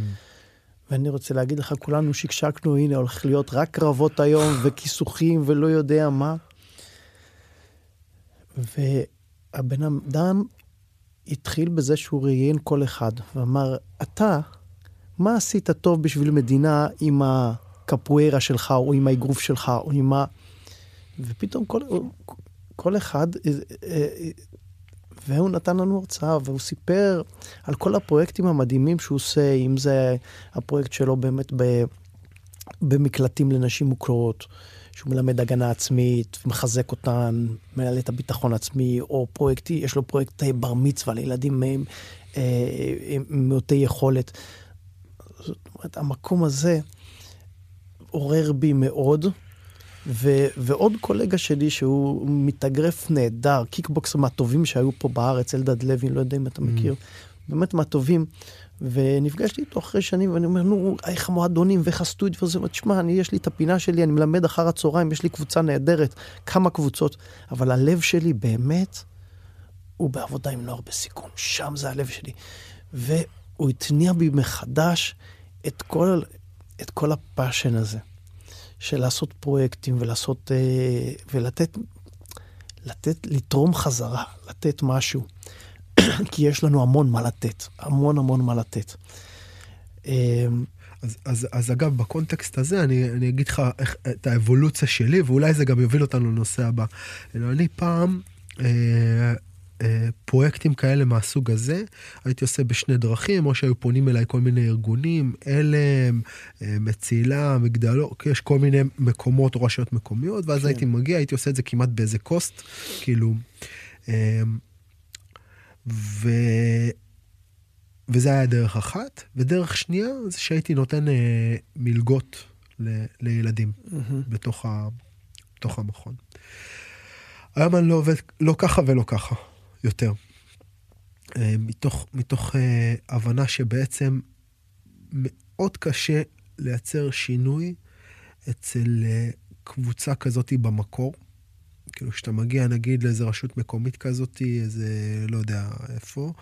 ואני רוצה להגיד לך, כולנו שקשקנו, הנה הולך להיות רק קרבות היום (sighs) וכיסוכים ולא יודע מה. והבן אדם התחיל בזה שהוא ראיין כל אחד ואמר, אתה, מה עשית טוב בשביל מדינה עם הקפוארה שלך או עם האגרוף שלך או עם ה... ופתאום כל, כל אחד אה, אה, והוא נתן לנו הרצאה, והוא סיפר על כל הפרויקטים המדהימים שהוא עושה, אם זה הפרויקט שלו באמת ב, במקלטים לנשים מוכרות, שהוא מלמד הגנה עצמית, ומחזק אותן, מנהל את הביטחון העצמי, או פרויקט, יש לו פרויקט בר מצווה לילדים עם מעוטי יכולת. זאת אומרת, המקום הזה, עורר בי מאוד. ו- ועוד קולגה שלי שהוא מתאגרף נהדר, קיקבוקסר מהטובים שהיו פה בארץ, אלדד לוי, לא יודע אם אתה מכיר, mm. באמת מהטובים. ונפגשתי איתו אחרי שנים, ואני אומר, נו, איך המועדונים ואיך הסטודיו הזה, תשמע, אני, יש לי את הפינה שלי, אני מלמד אחר הצהריים, יש לי קבוצה נהדרת, כמה קבוצות, אבל הלב שלי באמת, הוא בעבודה עם נוער בסיכון, שם זה הלב שלי. והוא התניע בי מחדש את כל, את כל הפאשן הזה, של לעשות פרויקטים ולעשות, אה, ולתת, לתת, לתרום חזרה, לתת משהו. (coughs) כי יש לנו המון מה לתת, המון המון מה לתת. אמ, אז, אז, אז אגב, בקונטקסט הזה, אני, אני אגיד לך איך, את האבולוציה שלי, ואולי זה גם יוביל אותנו לנושא הבא. אני פעם, אה, פרויקטים כאלה מהסוג הזה, הייתי עושה בשני דרכים, או שהיו פונים אליי כל מיני ארגונים, עלם, אה, מצילה, מגדלו, יש כל מיני מקומות או רשויות מקומיות, ואז כן. הייתי מגיע, הייתי עושה את זה כמעט באיזה קוסט, כאילו. אה, ו... וזה היה דרך אחת, ודרך שנייה זה שהייתי נותן אה, מלגות ל... לילדים mm-hmm. בתוך, ה... בתוך המכון. היום אני לא עובד לא ככה ולא ככה יותר. אה, מתוך, מתוך אה, הבנה שבעצם מאוד קשה לייצר שינוי אצל אה, קבוצה כזאת במקור. כאילו, כשאתה מגיע, נגיד, לאיזה רשות מקומית כזאת, איזה, לא יודע איפה,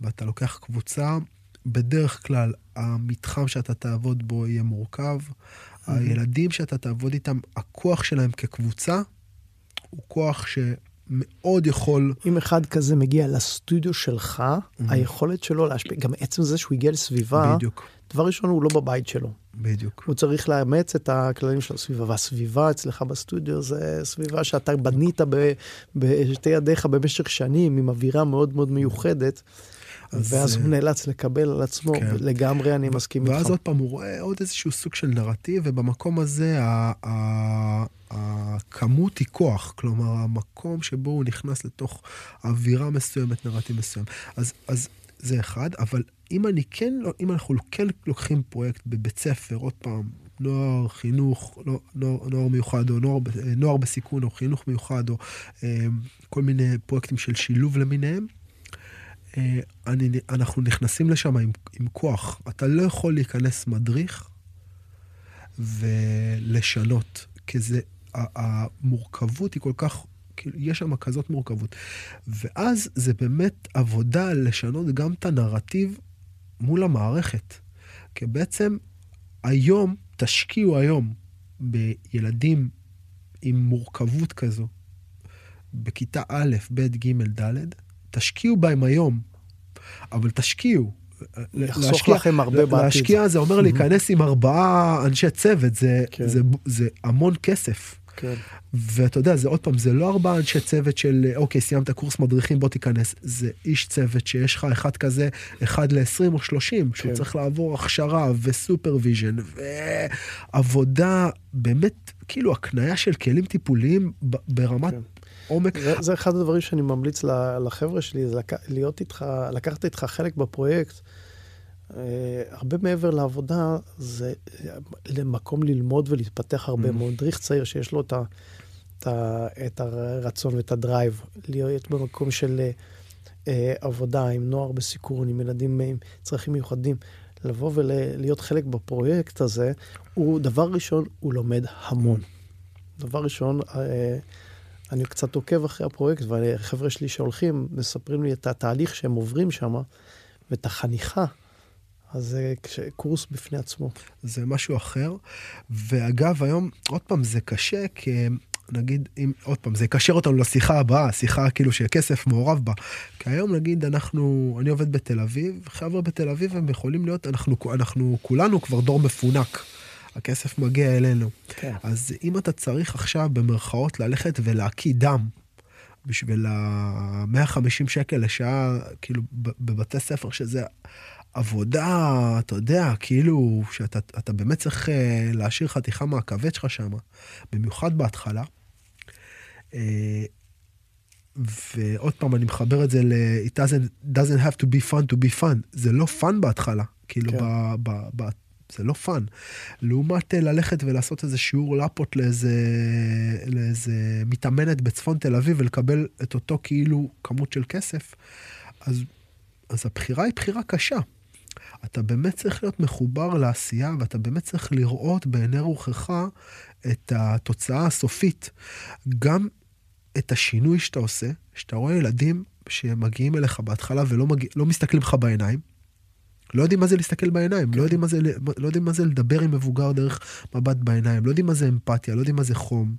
ואתה לוקח קבוצה, בדרך כלל המתחם שאתה תעבוד בו יהיה מורכב. Mm-hmm. הילדים שאתה תעבוד איתם, הכוח שלהם כקבוצה הוא כוח שמאוד יכול... אם אחד כזה מגיע לסטודיו שלך, mm-hmm. היכולת שלו להשפיע, גם עצם זה שהוא הגיע לסביבה, בדיוק. דבר ראשון, הוא לא בבית שלו. בדיוק. הוא צריך לאמץ את הכללים של הסביבה, והסביבה אצלך בסטודיו זה סביבה שאתה בנית בשתי ידיך במשך שנים, עם אווירה מאוד מאוד מיוחדת. ואז הוא נאלץ לקבל על עצמו, כן. לגמרי אני מסכים איתך. ואז עוד פעם, הוא רואה עוד איזשהו סוג של נרטיב, ובמקום הזה הכמות היא כוח. כלומר, המקום שבו הוא נכנס לתוך אווירה מסוימת, נרטיב מסוים. אז, אז זה אחד, אבל אם אני כן, לא, אם אנחנו כן לוקחים פרויקט בבית ספר, עוד פעם, נוער, חינוך, נוער, נוער, נוער מיוחד, או נוער, נוער בסיכון, או חינוך מיוחד, או אה, כל מיני פרויקטים של שילוב למיניהם, אה, אני, אנחנו נכנסים לשם עם, עם כוח. אתה לא יכול להיכנס מדריך ולשנות, כי זה, המורכבות היא כל כך כאילו, יש שם כזאת מורכבות. ואז זה באמת עבודה לשנות גם את הנרטיב מול המערכת. כי בעצם היום, תשקיעו היום בילדים עם מורכבות כזו, בכיתה א', ב', ג', ד', תשקיעו בהם היום, אבל תשקיעו. יחסוך להשקיע, לכם הרבה בעתיד. להשקיע זה אומר להיכנס עם ארבעה אנשי צוות, זה, כן. זה, זה המון כסף. כן. ואתה יודע, זה עוד פעם, זה לא ארבעה אנשי צוות של, אוקיי, סיימת קורס מדריכים, בוא תיכנס. זה איש צוות שיש לך אחד כזה, אחד ל-20 או 30, כן. שהוא צריך לעבור הכשרה ו supervision, ועבודה, באמת, כאילו, הקנייה של כלים טיפוליים ברמת... כן. עומק. זה, זה אחד הדברים שאני ממליץ לחבר'ה שלי, זה לק... להיות איתך, לקחת איתך חלק בפרויקט. Uh, הרבה מעבר לעבודה, זה למקום ללמוד ולהתפתח הרבה. Mm. מדריך צעיר שיש לו את, ה, את, ה, את הרצון ואת הדרייב, להיות במקום של uh, עבודה עם נוער בסיכון, עם ילדים עם צרכים מיוחדים, לבוא ולהיות חלק בפרויקט הזה, הוא, דבר ראשון, הוא לומד המון. דבר ראשון, uh, אני קצת עוקב אחרי הפרויקט, והחבר'ה שלי שהולכים, מספרים לי את התהליך שהם עוברים שם, ואת החניכה. אז זה קורס בפני עצמו. זה משהו אחר. ואגב, היום, עוד פעם, זה קשה, כי נגיד, אם, עוד פעם, זה יקשר אותנו לשיחה הבאה, שיחה כאילו שהכסף מעורב בה. כי היום, נגיד, אנחנו, אני עובד בתל אביב, חבר'ה בתל אביב הם יכולים להיות, אנחנו, אנחנו כולנו כבר דור מפונק. הכסף מגיע אלינו. כן. אז אם אתה צריך עכשיו, במרכאות, ללכת ולהקיא דם, בשביל ה-150 שקל לשעה, כאילו, בבתי ספר, שזה עבודה, אתה יודע, כאילו, שאתה באמת צריך אה, להשאיר חתיכה מהכבד שלך שם, במיוחד בהתחלה. אה, ועוד פעם, אני מחבר את זה ל- it doesn't, doesn't have to be fun to be fun. זה לא fun בהתחלה, כאילו, כן. ב, ב, ב, זה לא fun. לעומת אה, ללכת ולעשות איזה שיעור לפעוט לאיזה, לאיזה מתאמנת בצפון תל אביב ולקבל את אותו כאילו כמות של כסף, אז, אז הבחירה היא בחירה קשה. אתה באמת צריך להיות מחובר לעשייה, ואתה באמת צריך לראות בעיני רוחך את התוצאה הסופית. גם את השינוי שאתה עושה, שאתה רואה ילדים שמגיעים אליך בהתחלה ולא מגיע, לא מסתכלים לך בעיניים, לא יודעים מה זה להסתכל בעיניים, לא יודעים מה זה, לא יודעים מה זה לדבר עם מבוגר דרך מבט בעיניים, לא יודעים מה זה אמפתיה, לא יודעים מה זה חום.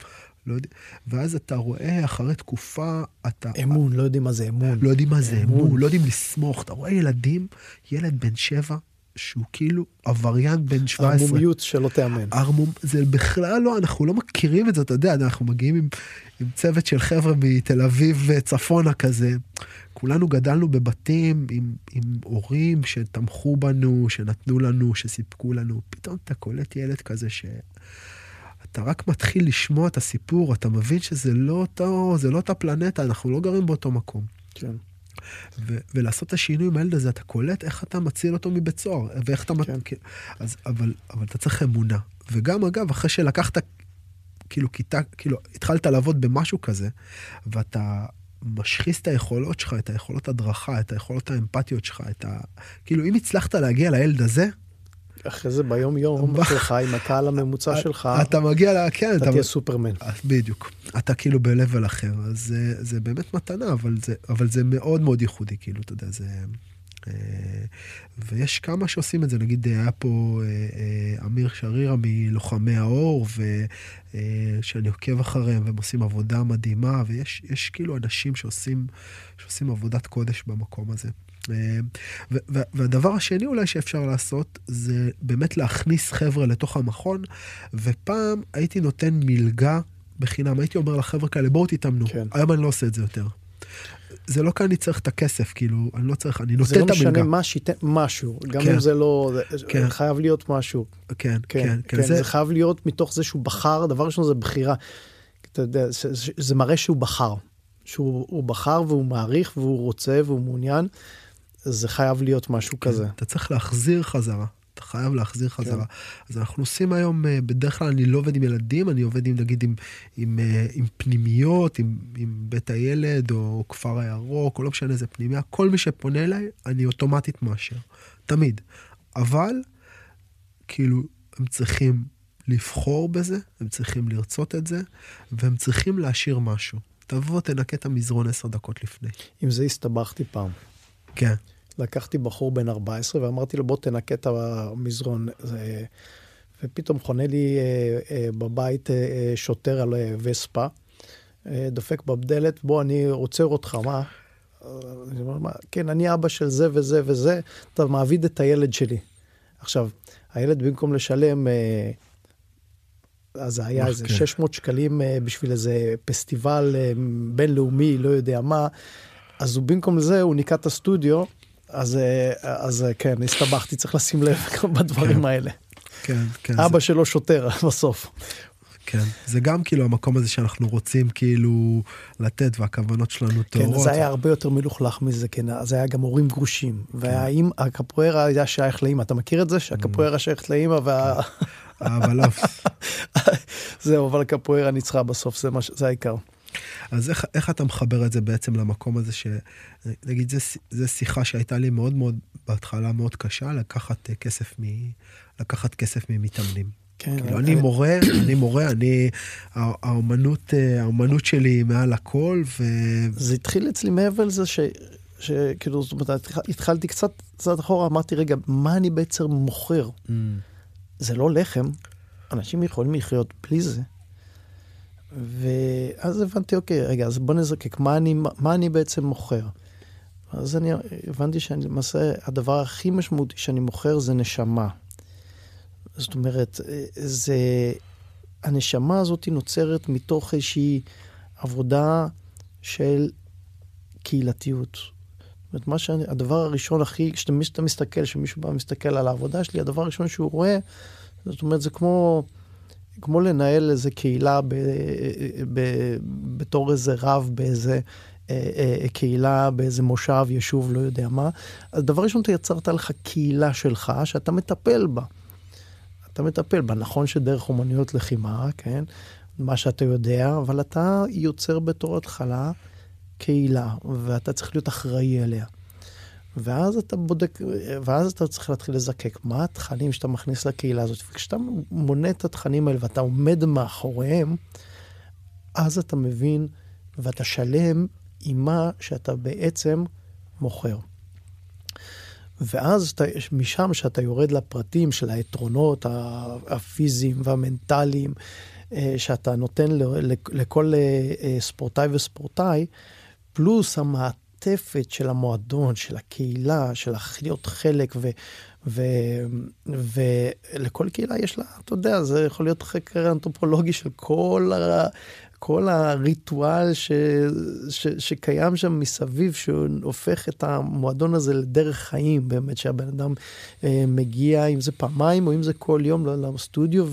לא יודע, ואז אתה רואה אחרי תקופה, אתה... אמון, לא יודעים מה זה אמון. לא יודעים מה זה אמון, לא יודעים לסמוך. אתה רואה ילדים, ילד בן שבע, שהוא כאילו עבריין בן 17. ערמומיות שלא תיאמן. ערמום, זה בכלל לא, אנחנו לא מכירים את זה, אתה יודע, אנחנו מגיעים עם, עם צוות של חבר'ה מתל אביב צפונה כזה. כולנו גדלנו בבתים עם, עם הורים שתמכו בנו, שנתנו לנו, שסיפקו לנו. פתאום אתה קולט ילד כזה ש... אתה רק מתחיל לשמוע את הסיפור, אתה מבין שזה לא אותו, זה לא אותה פלנטה, אנחנו לא גרים באותו מקום. כן. ו- ולעשות את השינוי עם הילד הזה, אתה קולט איך אתה מציל אותו מבית סוהר, ואיך אתה... כן. מת... אז, אבל, אבל אתה צריך אמונה. וגם, אגב, אחרי שלקחת, כאילו, כיתה, כאילו, התחלת לעבוד במשהו כזה, ואתה משחיס את היכולות שלך, את היכולות הדרכה, את היכולות האמפתיות שלך, את ה... כאילו, אם הצלחת להגיע לילד הזה, אחרי זה ביום יום (laughs) שלך עם הקהל הממוצע שלך, אתה מגיע. כן, אתה תהיה סופרמן. בדיוק. אתה כאילו ב-level אחר, אז זה, באמת מתנה, אבל זה, מאוד מאוד ייחודי, כאילו, אתה יודע, זה... אה, ויש כמה שעושים את זה, נגיד היה פה אה, אה, אמיר שרירה מלוחמי האור, שאני עוקב אחריהם והם עושים עבודה מדהימה, ויש כאילו אנשים שעושים, שעושים עבודת קודש במקום הזה. והדבר השני אולי שאפשר לעשות זה באמת להכניס חבר'ה לתוך המכון, ופעם הייתי נותן מלגה בחינם, הייתי אומר לחבר'ה כאלה בואו תתאמנו, כן. היום אני לא עושה את זה יותר. זה לא כי אני צריך את הכסף, כאילו, אני לא צריך, אני נותן את המלגה. זה לא משנה מה שייתן, משהו, גם כן. אם זה לא, כן. חייב להיות משהו. כן, כן, כן. כן, כן זה... זה חייב להיות מתוך זה שהוא בחר, דבר ראשון זה בחירה. אתה יודע, זה, זה מראה שהוא בחר. שהוא בחר והוא מעריך והוא רוצה והוא מעוניין. זה חייב להיות משהו כן, כזה. אתה צריך להחזיר חזרה. אתה חייב להחזיר כן. חזרה. כן. אז אנחנו עושים היום, אה, בדרך כלל אני לא עובד עם ילדים, אני עובד עם, נגיד, עם, עם, אה, עם פנימיות, עם, עם בית הילד, או כפר הירוק, או לא משנה איזה פנימיה. כל מי שפונה אליי, אני אוטומטית מאשר. תמיד. אבל, כאילו, הם צריכים לבחור בזה, הם צריכים לרצות את זה, והם צריכים להשאיר משהו. תבוא, תנקה את המזרון עשר דקות לפני. עם זה הסתבכתי פעם. כן. לקחתי בחור בן 14 ואמרתי לו, בוא תנקה את המזרון. ופתאום חונה לי אה, אה, בבית אה, שוטר על וספה, דופק בדלת, בוא, אני עוצר אותך, מה? אני אומר, מה? כן, אני אבא של זה וזה וזה, אתה מעביד את הילד שלי. עכשיו, הילד במקום לשלם, אז זה היה איזה 600 כן. שקלים בשביל איזה פסטיבל בינלאומי, לא יודע מה, אז הוא במקום זה, הוא ניקה את הסטודיו, אז, אה, אז אה, כן, הסתבכתי, צריך לשים לב (laughs) בדברים כן. האלה. כן, כן. אבא זה... שלו שוטר בסוף. כן, זה גם כאילו המקום הזה שאנחנו רוצים כאילו לתת והכוונות שלנו טהורות. כן, זה היה הרבה יותר מלוכלך מזה, כן, זה היה גם הורים גרושים. כן. והאם הקפוארה היה שייך לאמא, אתה מכיר את זה? שהקפוארה שייכת לאמא וה... אבל לא. (laughs) זהו, אבל הקפוארה ניצחה בסוף, זה, מש... זה העיקר. אז איך, איך אתה מחבר את זה בעצם למקום הזה ש... נגיד, זו שיחה שהייתה לי מאוד מאוד, בהתחלה מאוד קשה, לקחת אה, כסף, מ, לקחת כסף ממתאמנים. כן. כאילו, אני מורה, אני מורה, אני, האומנות, אה, האומנות שלי מעל הכל, ו... זה התחיל אצלי מעבר לזה ש... שכאילו, זאת אומרת, התחלתי קצת, קצת אחורה, אמרתי, רגע, מה אני בעצם מוכר? Mm. זה לא לחם, אנשים יכולים לחיות בלי זה. ואז הבנתי, אוקיי, רגע, אז בוא נזקק, מה אני, מה אני בעצם מוכר? אז אני הבנתי שאני למעשה, הדבר הכי משמעותי שאני מוכר זה נשמה. זאת אומרת, זה... הנשמה הזאת נוצרת מתוך איזושהי עבודה של קהילתיות. זאת אומרת, מה שאני, הדבר הראשון הכי, כשאתה מסתכל, כשמישהו בא ומסתכל על העבודה שלי, הדבר הראשון שהוא רואה, זאת אומרת, זה כמו... כמו לנהל איזה קהילה ב, ב, בתור איזה רב באיזה אה, אה, קהילה, באיזה מושב, יישוב, לא יודע מה. אז דבר ראשון, אתה יצרת לך קהילה שלך שאתה מטפל בה. אתה מטפל בה, נכון שדרך אומנויות לחימה, כן? מה שאתה יודע, אבל אתה יוצר בתור התחלה קהילה, ואתה צריך להיות אחראי אליה. ואז אתה בודק, ואז אתה צריך להתחיל לזקק מה התכנים שאתה מכניס לקהילה הזאת. וכשאתה מונה את התכנים האלה ואתה עומד מאחוריהם, אז אתה מבין ואתה שלם עם מה שאתה בעצם מוכר. ואז אתה, משם שאתה יורד לפרטים של היתרונות הפיזיים והמנטליים אה, שאתה נותן לכל אה, אה, ספורטאי וספורטאי, פלוס המעטפת של המועדון, של הקהילה, של להיות חלק, ו, ו, ולכל קהילה יש לה, אתה יודע, זה יכול להיות חקר אנתרופולוגי של כל ה... כל הריטואל ש, ש, שקיים שם מסביב, שהופך את המועדון הזה לדרך חיים, באמת, שהבן אדם אה, מגיע, אם זה פעמיים או אם זה כל יום לסטודיו,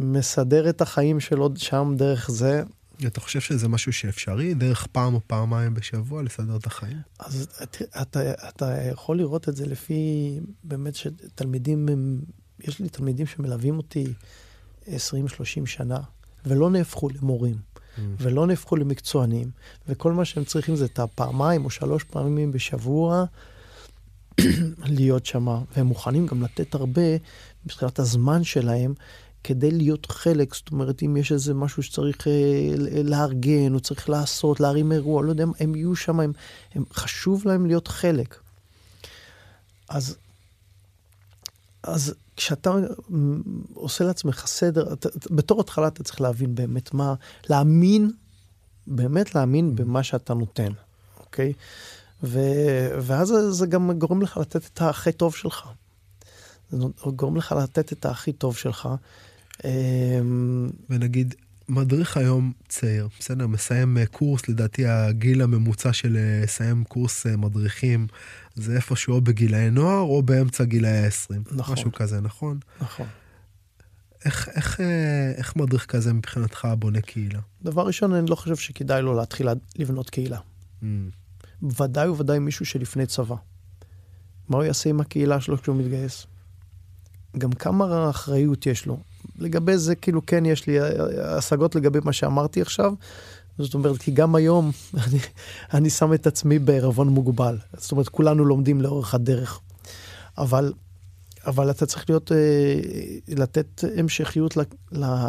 ומסדר את החיים שלו שם דרך זה. אתה חושב שזה משהו שאפשרי, דרך פעם או פעמיים בשבוע, לסדר את החיים? אז אתה, אתה, אתה יכול לראות את זה לפי, באמת, שתלמידים, יש לי תלמידים שמלווים אותי 20-30 שנה. ולא נהפכו למורים, mm. ולא נהפכו למקצוענים, וכל מה שהם צריכים זה את הפעמיים או שלוש פעמים בשבוע (clears throat) להיות שם, והם מוכנים גם לתת הרבה מבחינת הזמן שלהם. כדי להיות חלק, זאת אומרת, אם יש איזה משהו שצריך אה, לארגן, או צריך לעשות, להרים אירוע, לא יודע, הם יהיו שם, הם, הם חשוב להם להיות חלק. אז, אז כשאתה עושה לעצמך סדר, אתה, בתור התחלה אתה צריך להבין באמת מה, להאמין, באמת להאמין במה שאתה נותן, אוקיי? ו, ואז זה גם גורם לך לתת את הכי טוב שלך. זה גורם לך לתת את הכי טוב שלך. אמ, ונגיד, מדריך היום צעיר, בסדר? מסיים אה, קורס, לדעתי הגיל הממוצע של אה, לסיים קורס אה, מדריכים זה איפשהו או בגילאי נוער או באמצע גילאי ה-20. נכון. משהו כזה, נכון? נכון. איך, איך, איך מדריך כזה מבחינתך בונה קהילה? דבר ראשון, אני לא חושב שכדאי לו להתחיל לבנות קהילה. Mm. ודאי וודאי מישהו שלפני צבא. מה הוא יעשה עם הקהילה שלו כשהוא מתגייס? גם כמה אחריות יש לו. לגבי זה, כאילו, כן, יש לי השגות לגבי מה שאמרתי עכשיו. זאת אומרת, כי גם היום (laughs) אני, אני שם את עצמי בערבון מוגבל. זאת אומרת, כולנו לומדים לאורך הדרך. אבל, אבל אתה צריך להיות, אה, לתת המשכיות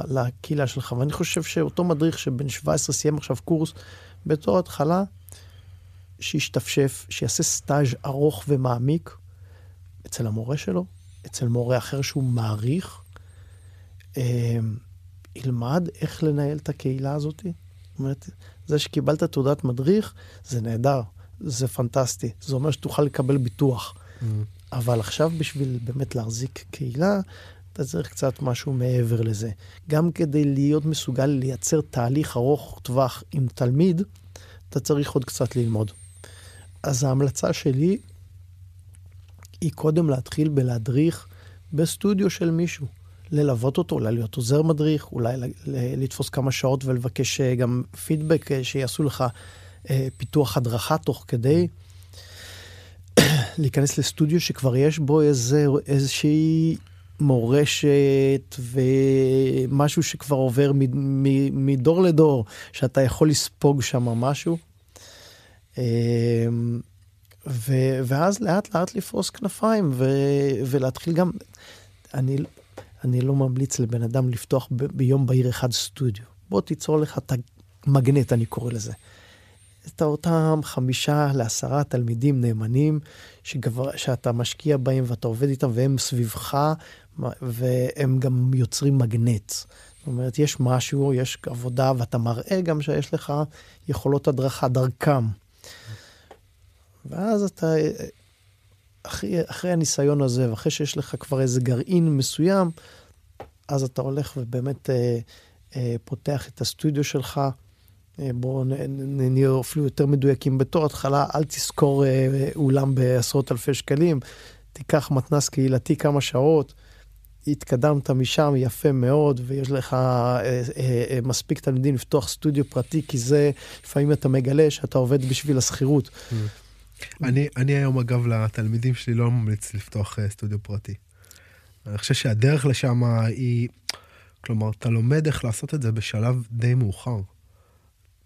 לקהילה שלך. ואני חושב שאותו מדריך שבן 17 סיים עכשיו קורס, בתור התחלה, שישתפשף, שיעשה סטאז' ארוך ומעמיק אצל המורה שלו, אצל מורה אחר שהוא מעריך, אה, ילמד איך לנהל את הקהילה הזאת. זאת אומרת, זה שקיבלת תעודת מדריך, זה נהדר, זה פנטסטי. זה אומר שתוכל לקבל ביטוח. Mm. אבל עכשיו בשביל באמת להחזיק קהילה, אתה צריך קצת משהו מעבר לזה. גם כדי להיות מסוגל לייצר תהליך ארוך טווח עם תלמיד, אתה צריך עוד קצת ללמוד. אז ההמלצה שלי היא קודם להתחיל בלהדריך בסטודיו של מישהו. ללוות אותו, אולי להיות עוזר מדריך, אולי לתפוס כמה שעות ולבקש אה, גם פידבק, אה, שיעשו לך אה, פיתוח הדרכה תוך כדי. (clears throat) להיכנס לסטודיו שכבר יש בו איזה, איזושהי מורשת ומשהו שכבר עובר מדור לדור, שאתה יכול לספוג שם משהו. ו, ואז לאט לאט לפרוס כנפיים ו, ולהתחיל גם, אני, אני לא ממליץ לבן אדם לפתוח ב, ביום בהיר אחד סטודיו. בוא תיצור לך את המגנט, אני קורא לזה. את אותם חמישה לעשרה תלמידים נאמנים שגבר, שאתה משקיע בהם ואתה עובד איתם והם סביבך והם גם יוצרים מגנט. זאת אומרת, יש משהו, יש עבודה ואתה מראה גם שיש לך יכולות הדרכה דרכם. ואז אתה, אחרי, אחרי הניסיון הזה, ואחרי שיש לך כבר איזה גרעין מסוים, אז אתה הולך ובאמת אה, אה, פותח את הסטודיו שלך. אה, בואו נהיה אפילו יותר מדויקים. בתור התחלה, אל תזכור אה, אולם בעשרות אלפי שקלים, תיקח מתנס קהילתי כמה שעות. התקדמת משם יפה מאוד, ויש לך אה, אה, אה, מספיק תלמידים לפתוח סטודיו פרטי, כי זה, לפעמים אתה מגלה שאתה עובד בשביל השכירות. Mm. אני, אני היום, אגב, לתלמידים שלי לא ממליץ לפתוח uh, סטודיו פרטי. אני חושב שהדרך לשם היא, כלומר, אתה לומד איך לעשות את זה בשלב די מאוחר.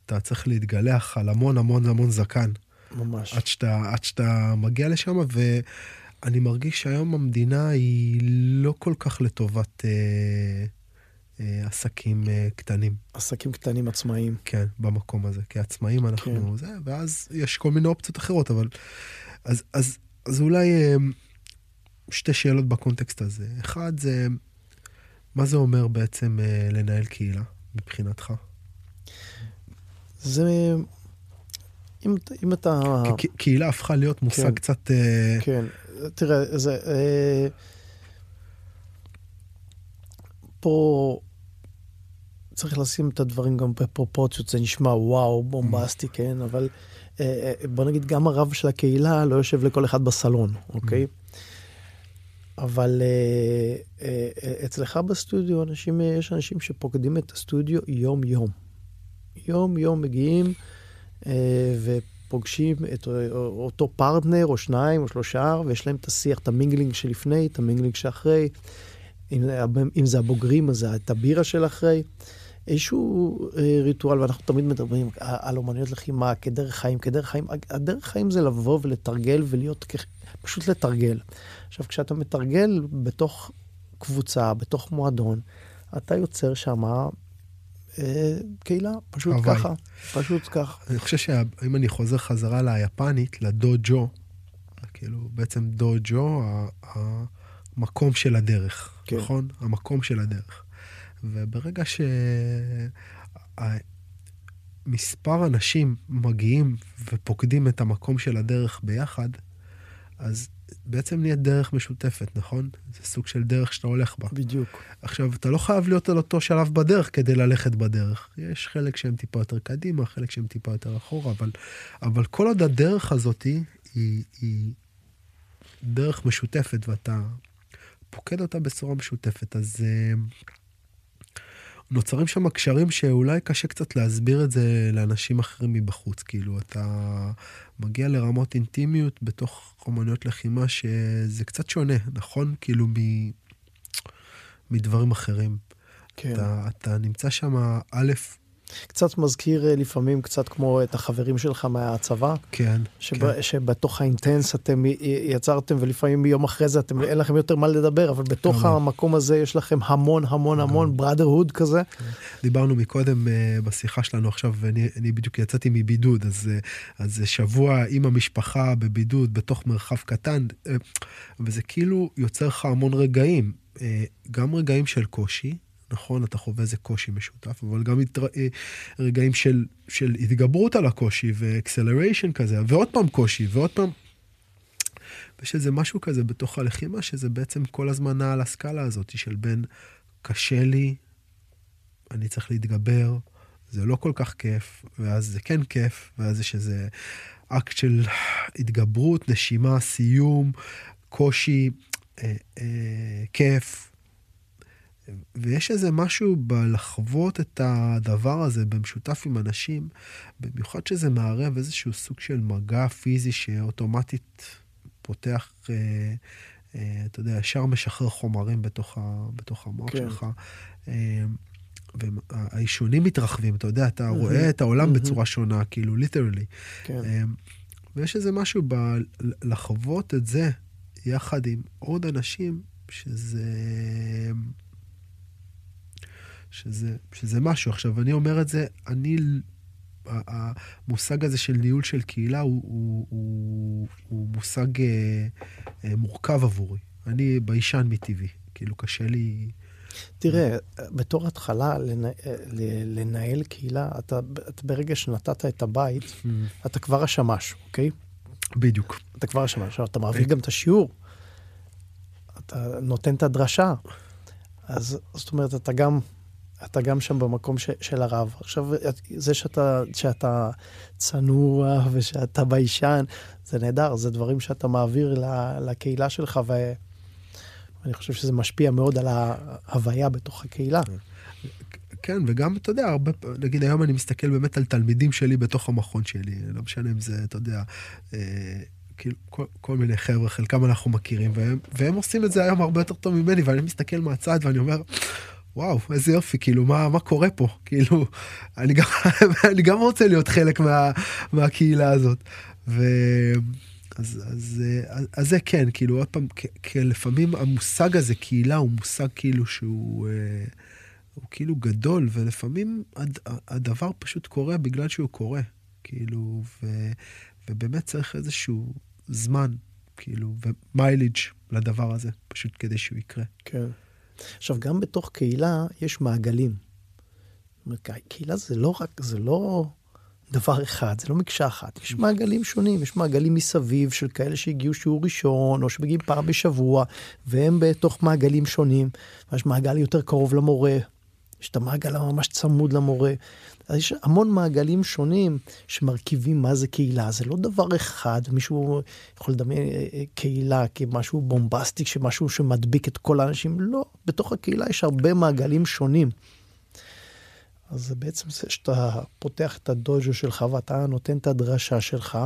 אתה צריך להתגלח על המון המון המון זקן. ממש. עד שאתה, עד שאתה מגיע לשם, ואני מרגיש שהיום המדינה היא לא כל כך לטובת אה, אה, עסקים אה, קטנים. עסקים קטנים עצמאיים. כן, במקום הזה. כעצמאים אנחנו כן. זה, ואז יש כל מיני אופציות אחרות, אבל... אז, אז, אז אולי אה, שתי שאלות בקונטקסט הזה. אחד זה, מה זה אומר בעצם אה, לנהל קהילה מבחינתך? זה... אם, אם אתה... קהילה הפכה להיות מושג כן, קצת... אה, כן, תראה, זה... אה, פה צריך לשים את הדברים גם בפרופורציות, זה נשמע וואו, בומבסטי, כן, אבל אה, בוא נגיד, גם הרב של הקהילה לא יושב לכל אחד בסלון, אוקיי? אבל אצלך בסטודיו, אנשים, יש אנשים שפוקדים את הסטודיו יום-יום. יום-יום מגיעים אה, ופוגשים את אותו פרטנר, או שניים, או שלושה, ויש להם את השיח, את ה mingling שלפני, את ה mingling שאחרי. אם, אם זה הבוגרים, אז זה את הבירה של אחרי. איזשהו אה, ריטואל, ואנחנו תמיד מדברים על אומנויות לחימה כדרך חיים, כדרך חיים. הדרך חיים זה לבוא ולתרגל ולהיות, פשוט לתרגל. עכשיו, כשאתה מתרגל בתוך קבוצה, בתוך מועדון, אתה יוצר שמה אה, קהילה, פשוט הוואי. ככה, פשוט ככה. אני חושב שאם אני חוזר חזרה ליפנית, לדוג'ו, כאילו בעצם דוג'ו, המקום של הדרך, כן. נכון? המקום של הדרך. וברגע שמספר אנשים מגיעים ופוקדים את המקום של הדרך ביחד, אז בעצם נהיית דרך משותפת, נכון? זה סוג של דרך שאתה הולך בה. בדיוק. עכשיו, אתה לא חייב להיות על אותו שלב בדרך כדי ללכת בדרך. יש חלק שהם טיפה יותר קדימה, חלק שהם טיפה יותר אחורה, אבל, אבל כל עוד הדרך הזאת היא, היא, היא דרך משותפת ואתה פוקד אותה בצורה משותפת, אז... Uh, נוצרים שם קשרים שאולי קשה קצת להסביר את זה לאנשים אחרים מבחוץ. כאילו, אתה מגיע לרמות אינטימיות בתוך אומנויות לחימה שזה קצת שונה, נכון? כאילו, מ... מדברים אחרים. כן. אתה, אתה נמצא שם, א', קצת מזכיר אה, לפעמים קצת כמו את החברים שלך מהצבא. כן, שב, כן. שבתוך האינטנס אתם יצרתם, ולפעמים יום אחרי זה אתם, אין לכם יותר מה לדבר, אבל בתוך כן. המקום הזה יש לכם המון המון המון בראדרהוד כזה. כן. דיברנו מקודם uh, בשיחה שלנו עכשיו, ואני בדיוק יצאתי מבידוד, אז, uh, אז שבוע עם המשפחה בבידוד בתוך מרחב קטן, וזה כאילו יוצר לך המון רגעים, גם רגעים של קושי. נכון, אתה חווה איזה קושי משותף, אבל גם התר... אה, רגעים של, של התגברות על הקושי ואקסלריישן כזה, ועוד פעם קושי, ועוד פעם... יש איזה משהו כזה בתוך הלחימה, שזה בעצם כל הזמן נע על הסקאלה הזאת של בין קשה לי, אני צריך להתגבר, זה לא כל כך כיף, ואז זה כן כיף, ואז יש איזה אקט של התגברות, נשימה, סיום, קושי, אה, אה, כיף, ויש איזה משהו בלחוות את הדבר הזה במשותף עם אנשים, במיוחד שזה מערב איזשהו סוג של מגע פיזי שאוטומטית פותח, אה, אה, אתה יודע, ישר משחרר חומרים בתוך, ה, בתוך המוח כן. שלך. אה, והעישונים מתרחבים, אתה יודע, אתה mm-hmm. רואה את העולם mm-hmm. בצורה שונה, כאילו, ליטרלי. כן. אה, ויש איזה משהו בלחוות את זה יחד עם עוד אנשים, שזה... שזה, שזה משהו. עכשיו, אני אומר את זה, אני, המושג הזה של ניהול של קהילה הוא, הוא, הוא, הוא מושג אה, אה, מורכב עבורי. אני ביישן מטבעי, כאילו קשה לי... תראה, בתור התחלה לנהל, לנהל קהילה, אתה, אתה ברגע שנתת את הבית, mm. אתה כבר השמש, אוקיי? בדיוק. אתה כבר השמש. אתה מעביר גם את השיעור, אתה נותן את הדרשה, אז זאת אומרת, אתה גם אתה גם שם במקום ש, של הרב. עכשיו, זה שאתה, שאתה צנוע ושאתה ביישן, זה נהדר, זה דברים שאתה מעביר לקהילה שלך, ואני חושב שזה משפיע מאוד על ההוויה בתוך הקהילה. כן, וגם, אתה יודע, הרבה, נגיד היום אני מסתכל באמת על תלמידים שלי בתוך המכון שלי, לא משנה אם זה, אתה יודע, אה, כאילו כל, כל מיני חבר'ה, חלקם אנחנו מכירים, והם, והם עושים את זה היום הרבה יותר טוב ממני, ואני מסתכל מהצד ואני אומר, וואו, איזה יופי, כאילו, מה, מה קורה פה? (laughs) כאילו, אני גם, אני גם רוצה להיות חלק מה, מהקהילה הזאת. ו... אז, אז, אז, אז זה כן, כאילו, עוד פעם, לפעמים המושג הזה, קהילה, הוא מושג כאילו שהוא... אה, הוא כאילו גדול, ולפעמים הד, הדבר פשוט קורה בגלל שהוא קורה. כאילו, ו, ובאמת צריך איזשהו זמן, כאילו, ומיילג' לדבר הזה, פשוט כדי שהוא יקרה. כן. עכשיו, גם בתוך קהילה יש מעגלים. קהילה זה לא רק, זה לא דבר אחד, זה לא מקשה אחת. יש מעגלים שונים, יש מעגלים מסביב של כאלה שהגיעו שיעור ראשון, או שמגיעים פעם בשבוע, והם בתוך מעגלים שונים. יש מעגל יותר קרוב למורה, יש את המעגל הממש צמוד למורה. אז יש המון מעגלים שונים שמרכיבים מה זה קהילה. זה לא דבר אחד, מישהו יכול לדמיין אה, אה, קהילה כמשהו בומבסטי, שמשהו שמדביק את כל האנשים. לא, בתוך הקהילה יש הרבה מעגלים שונים. אז בעצם זה שאתה פותח את הדוג'ו שלך ואתה נותן את הדרשה שלך,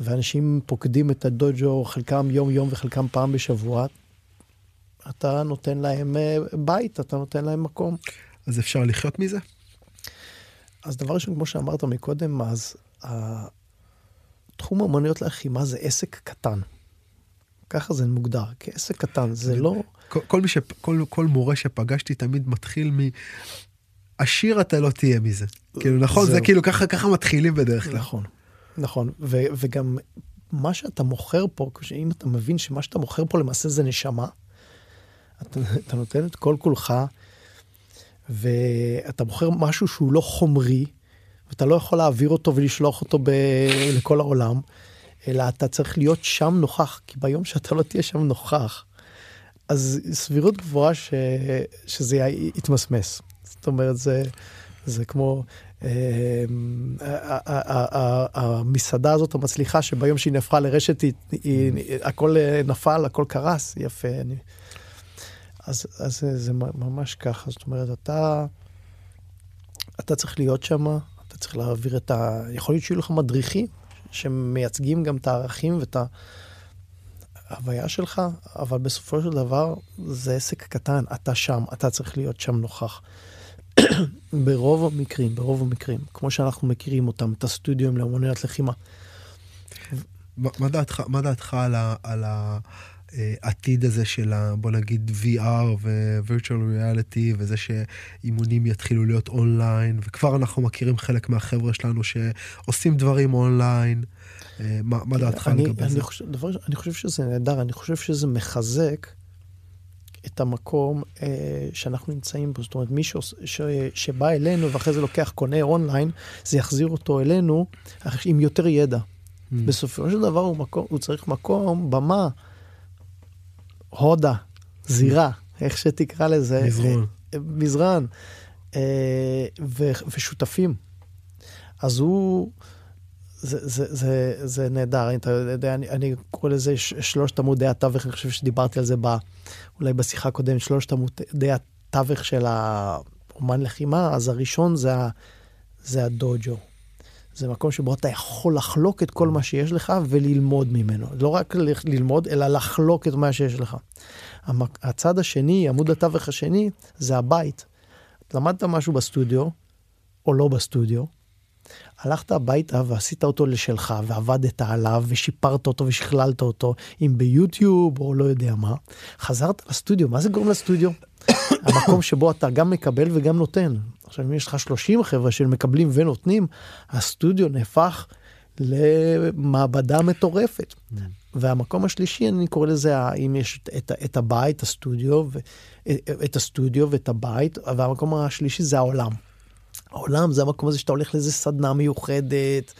ואנשים פוקדים את הדוג'ו, חלקם יום-יום וחלקם פעם בשבוע, אתה נותן להם אה, בית, אתה נותן להם מקום. אז אפשר לחיות מזה? אז דבר ראשון, כמו שאמרת מקודם, אז תחום אמנויות לחימה זה עסק קטן. ככה זה מוגדר, כעסק קטן, זה לא... כל, כל, מי ש, כל, כל מורה שפגשתי תמיד מתחיל מ... עשיר אתה לא תהיה מזה. כאילו, נכון? זה, זה כאילו ככה, ככה מתחילים בדרך כלל. נכון, נכון. ו, וגם מה שאתה מוכר פה, אם אתה מבין שמה שאתה מוכר פה למעשה זה נשמה, אתה, אתה נותן את כל כולך ואתה בוחר משהו שהוא לא חומרי, ואתה לא יכול להעביר אותו ולשלוח אותו ב... (laughs) לכל העולם, אלא אתה צריך להיות שם נוכח, כי ביום שאתה לא תהיה שם נוכח, אז סבירות גבוהה ש... שזה יתמסמס. זאת אומרת, זה, זה כמו אה, המסעדה הזאת המצליחה, שביום שהיא נהפכה לרשת, הכל נפל, הכל קרס, יפה. אז, אז זה, ממש ככה, זאת אומרת, אתה, אתה צריך להיות שם, אתה צריך להעביר את ה... יכול להיות שיהיו לך מדריכים שמייצגים גם את הערכים ואת ההוויה שלך, אבל בסופו של דבר זה עסק קטן, אתה שם, אתה צריך להיות שם נוכח. (coughs) ברוב המקרים, ברוב המקרים, כמו שאנחנו מכירים אותם, את הסטודיו לאמנויות לחימה. מה דעתך, מה דעתך על ה... על ה... העתיד הזה של ה... בוא נגיד VR ו-Virtual Reality וזה שאימונים יתחילו להיות אונליין וכבר אנחנו מכירים חלק מהחבר'ה שלנו שעושים דברים אונליין. אה, מה, מה דעתך לגבי אני זה? חושב, דבר, אני חושב שזה נהדר, אני חושב שזה מחזק את המקום אה, שאנחנו נמצאים בו. זאת אומרת, מי שעוש, ש, שבא אלינו ואחרי זה לוקח, קונה אונליין, זה יחזיר אותו אלינו עם יותר ידע. Mm. בסופו של דבר הוא, מקום, הוא צריך מקום, במה. הודה, זירה, איך שתקרא לזה. מזרון. אה, מזרן. אה, ושותפים. אז הוא... זה, זה, זה, זה נהדר, אתה יודע, אני, אני קורא לזה שלושת עמודי התווך, אני חושב שדיברתי על זה ב, אולי בשיחה הקודמת, שלושת עמודי התווך של האומן לחימה, אז הראשון זה, זה הדוג'ו. זה מקום שבו אתה יכול לחלוק את כל מה שיש לך וללמוד ממנו. לא רק ללמוד, אלא לחלוק את מה שיש לך. הצד השני, עמוד התווך השני, זה הבית. למדת משהו בסטודיו, או לא בסטודיו, הלכת הביתה ועשית אותו לשלך, ועבדת עליו, ושיפרת אותו ושכללת אותו, אם ביוטיוב או לא יודע מה. חזרת לסטודיו, מה זה גורם לסטודיו? המקום שבו אתה גם מקבל וגם נותן. עכשיו, אם יש לך 30 חבר'ה של מקבלים ונותנים, הסטודיו נהפך למעבדה מטורפת. Mm. והמקום השלישי, אני קורא לזה, אם יש את, את הבית, הסטודיו, את הסטודיו ואת הבית, והמקום השלישי זה העולם. העולם זה המקום הזה שאתה הולך לאיזה סדנה מיוחדת,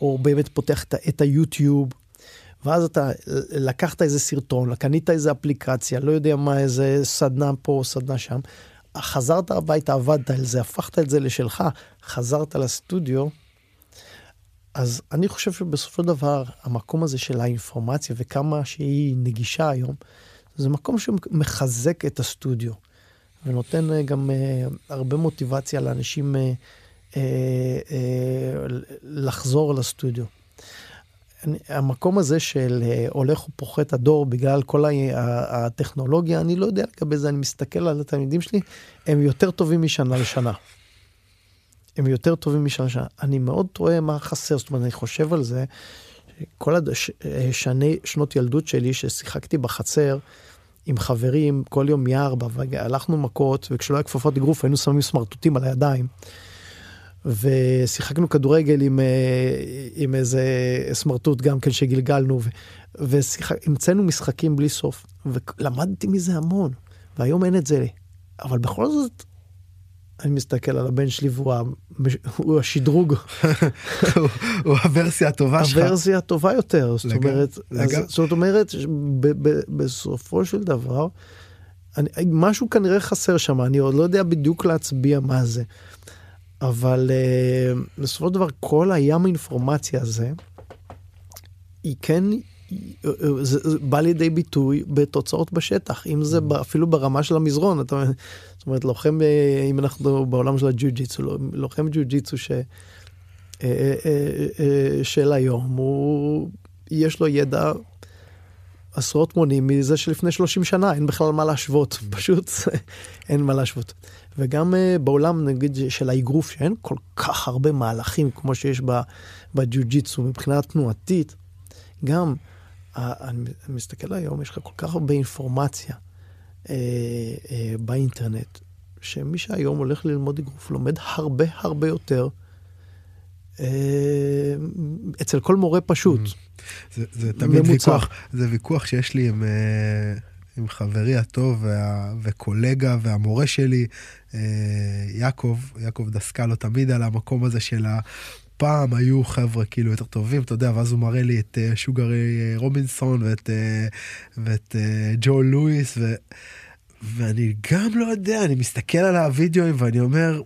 או באמת פותח את, את היוטיוב, ואז אתה לקחת איזה סרטון, קנית איזה אפליקציה, לא יודע מה, איזה סדנה פה, סדנה שם, חזרת הביתה, עבדת על זה, הפכת את זה לשלך, חזרת לסטודיו, אז אני חושב שבסופו של דבר, המקום הזה של האינפורמציה וכמה שהיא נגישה היום, זה מקום שמחזק את הסטודיו, ונותן אה, גם uh, הרבה מוטיבציה לאנשים uh, uh, לחזור לסטודיו. המקום הזה של אה, הולך ופוחת הדור בגלל כל הטכנולוגיה, אני לא יודע לגבי זה, אני מסתכל על התלמידים שלי, הם יותר טובים משנה לשנה. הם יותר טובים משנה לשנה. אני מאוד טועה מה חסר, זאת אומרת, אני חושב על זה, כל השני, אה, שנות ילדות שלי, ששיחקתי בחצר, עם חברים כל יום מארבע, והלכנו מכות, וכשלא היה כפפות אגרוף היינו שמים סמרטוטים על הידיים. ושיחקנו כדורגל עם, אה, עם איזה סמרטוט גם כן שגלגלנו, והמצאנו משחקים בלי סוף, ולמדתי מזה המון, והיום אין את זה. אבל בכל זאת, אני מסתכל על הבן שלי והוא הוא השדרוג. הוא הוורסיה הטובה שלך. הוורסיה הטובה יותר. זאת אומרת, אז, זאת אומרת, ב, ב, בסופו של דבר, אני, משהו כנראה חסר שם, אני עוד לא יודע בדיוק להצביע מה זה. אבל uh, בסופו של דבר כל הים האינפורמציה הזה, היא כן, זה, זה בא לידי ביטוי בתוצאות בשטח, אם זה. אפילו ברמה של המזרון, אתה, זאת אומרת לוחם, אה, אם אנחנו בעולם של הג'ו-ג'יצו, לא, לוחם ג'ו-ג'יצו ש, אה, של היום, הוא, יש לו ידע עשרות מונים מזה שלפני 30 שנה, אין בכלל מה להשוות. (laughs) פשוט אין מה להשוות. וגם uh, בעולם נגיד של האגרוף שאין כל כך הרבה מהלכים כמו שיש בג'ו-ג'יצו מבחינה תנועתית, גם אני מסתכל היום, יש לך כל כך הרבה אינפורמציה uh, uh, באינטרנט, שמי שהיום הולך ללמוד אגרוף לומד הרבה הרבה יותר uh, אצל כל מורה פשוט. Mm. זה, זה תמיד ויכוח, זה ויכוח שיש לי עם... Uh... עם חברי הטוב וה, וקולגה והמורה שלי, אה, יעקב, יעקב דסקלו, תמיד על המקום הזה של הפעם היו חבר'ה כאילו יותר טובים, אתה יודע, ואז הוא מראה לי את אה, שוגרי אה, רובינסון ואת, ואת ג'ו לואיס, ו, ואני גם לא יודע, אני מסתכל על הווידאוים ואני אומר,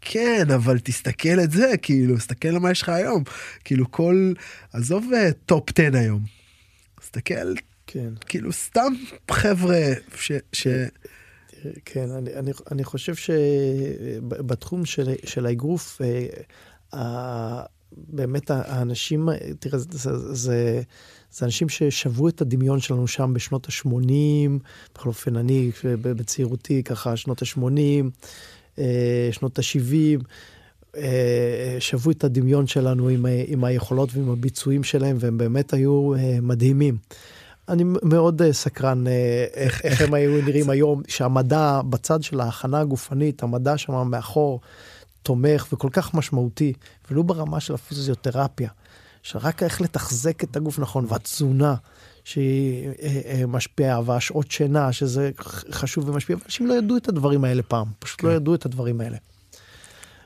כן, אבל תסתכל את זה, כאילו, תסתכל על מה יש לך היום. כאילו, כל, עזוב top 10 היום. תסתכל כן. כאילו סתם חבר'ה ש... ש... כן, אני, אני, אני חושב שבתחום של, של האגרוף, אה, באמת האנשים, תראה, זה, זה, זה, זה אנשים ששבו את הדמיון שלנו שם בשנות ה-80, בכל אופן אני בצעירותי ככה, שנות ה-80, אה, שנות ה-70. אה, שבו את הדמיון שלנו עם, עם היכולות ועם הביצועים שלהם, והם באמת היו מדהימים. אני מאוד אה, סקרן אה, איך, איך הם היו נראים היום, שהמדע בצד של ההכנה הגופנית, המדע שם מאחור תומך וכל כך משמעותי, ולו ברמה של הפיזיותרפיה, שרק איך לתחזק את הגוף נכון, והתזונה שהיא אה, משפיעה, והשעות שינה, שזה חשוב ומשפיע, אנשים לא ידעו את הדברים האלה פעם, פשוט לא כן. לא ידעו את הדברים האלה.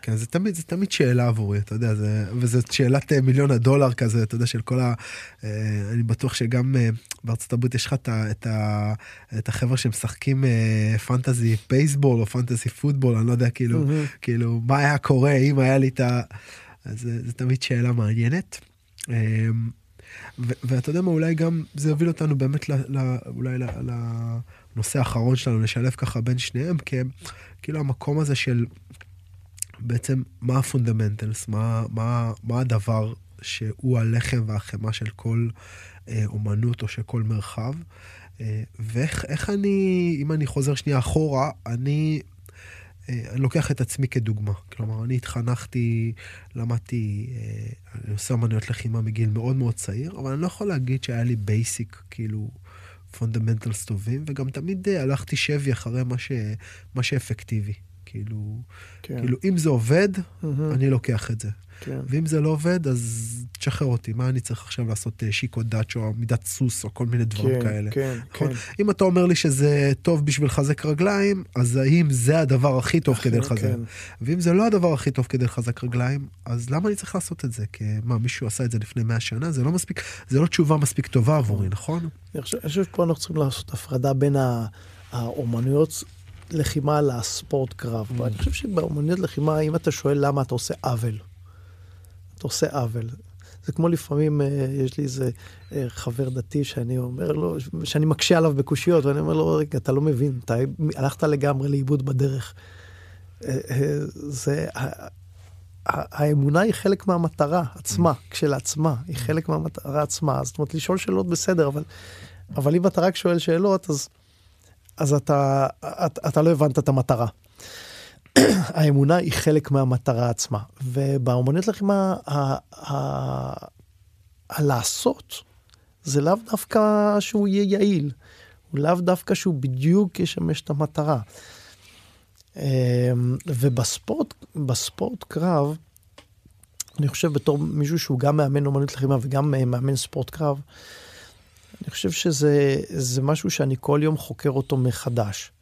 כן, זה תמיד, זה תמיד שאלה עבורי, אתה יודע, זה, וזאת שאלת אה, מיליון הדולר כזה, אתה יודע, של כל ה... אה, אני בטוח שגם אה, בארצות הברית יש לך את, את, את החבר'ה שמשחקים fantasy baseball או fantasy football, אני לא יודע, כאילו, mm-hmm. כאילו, מה היה קורה אם היה לי את ה... אז זה, זה תמיד שאלה מעניינת. ואתה יודע מה, אולי גם זה יוביל אותנו באמת ל, ל, אולי לנושא האחרון שלנו, לשלב ככה בין שניהם, כי כאילו המקום הזה של בעצם מה ה fundamentals, מה, מה, מה הדבר שהוא הלחם והחמאה של כל אה, אומנות או של כל מרחב. אה, ואיך אני, אם אני חוזר שנייה אחורה, אני, אה, אני לוקח את עצמי כדוגמה. כלומר, אני התחנכתי, למדתי, אה, אני עושה אמנויות לחימה מגיל מאוד מאוד צעיר, אבל אני לא יכול להגיד שהיה לי basic, כאילו, fundamentals טובים, וגם תמיד אה, הלכתי שבי אחרי מה, ש, מה שאפקטיבי. כאילו, כן. כאילו אם זה עובד, mm-hmm. אני לוקח את זה. כן. ואם זה לא עובד, אז תשחרר אותי, מה אני צריך עכשיו לעשות אה, שיקו דאצ'ו, או מידת סוס, או כל מיני דברים כן, כאלה. כן, נכון? כן. אם אתה אומר לי שזה טוב בשביל לחזק רגליים, אז האם זה הדבר הכי טוב כדי לחזק? כן. ואם זה לא הדבר הכי טוב כדי לחזק רגליים, אז למה אני צריך לעשות את זה? כי מה, מישהו עשה את זה לפני 100 שנה? זה לא מספיק, זה לא תשובה מספיק טובה עבורי, נכון? אני חושב שפה אנחנו צריכים לעשות הפרדה בין האומנויות לחימה לספורט קרב. Mm. ואני חושב שבאומנויות לחימה, אם אתה שואל למה אתה עושה עוול, אתה עושה עוול. זה כמו לפעמים, אה, יש לי איזה אה, חבר דתי שאני אומר לו, שאני מקשה עליו בקושיות, ואני אומר לו, רגע, אתה לא מבין, אתה הלכת לגמרי לאיבוד בדרך. אה, זה, האמונה היא חלק מהמטרה עצמה, כשלעצמה, היא חלק מהמטרה עצמה. זאת אומרת, לשאול שאלות בסדר, אבל, אבל אם אתה רק שואל שאלות, אז, אז אתה, אתה, אתה לא הבנת את המטרה. (clears throat) האמונה היא חלק מהמטרה עצמה. ובאמנות לחימה, הלעשות זה לאו דווקא שהוא יהיה יעיל, הוא לאו דווקא שהוא בדיוק ישמש את המטרה. אמ, ובספורט, בספורט קרב, אני חושב בתור מישהו שהוא גם מאמן אומנות לחימה וגם אה, מאמן ספורט קרב, אני חושב שזה משהו שאני כל יום חוקר אותו מחדש.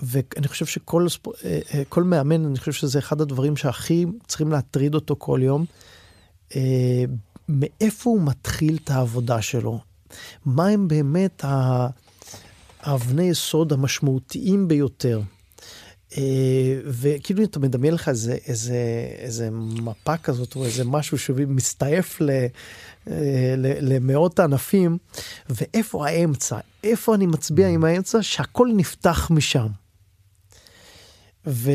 ואני חושב שכל אה, אה, כל מאמן, אני חושב שזה אחד הדברים שהכי צריכים להטריד אותו כל יום. מאיפה הוא מתחיל את העבודה שלו? מה הם באמת האבני יסוד המשמעותיים ביותר? אה, וכאילו אתה מדמיין לך איזה, איזה, איזה מפה כזאת או איזה משהו שמסתעף אה, ל, למאות ענפים, ואיפה האמצע? איפה אני מצביע עם האמצע? שהכל נפתח משם. ו,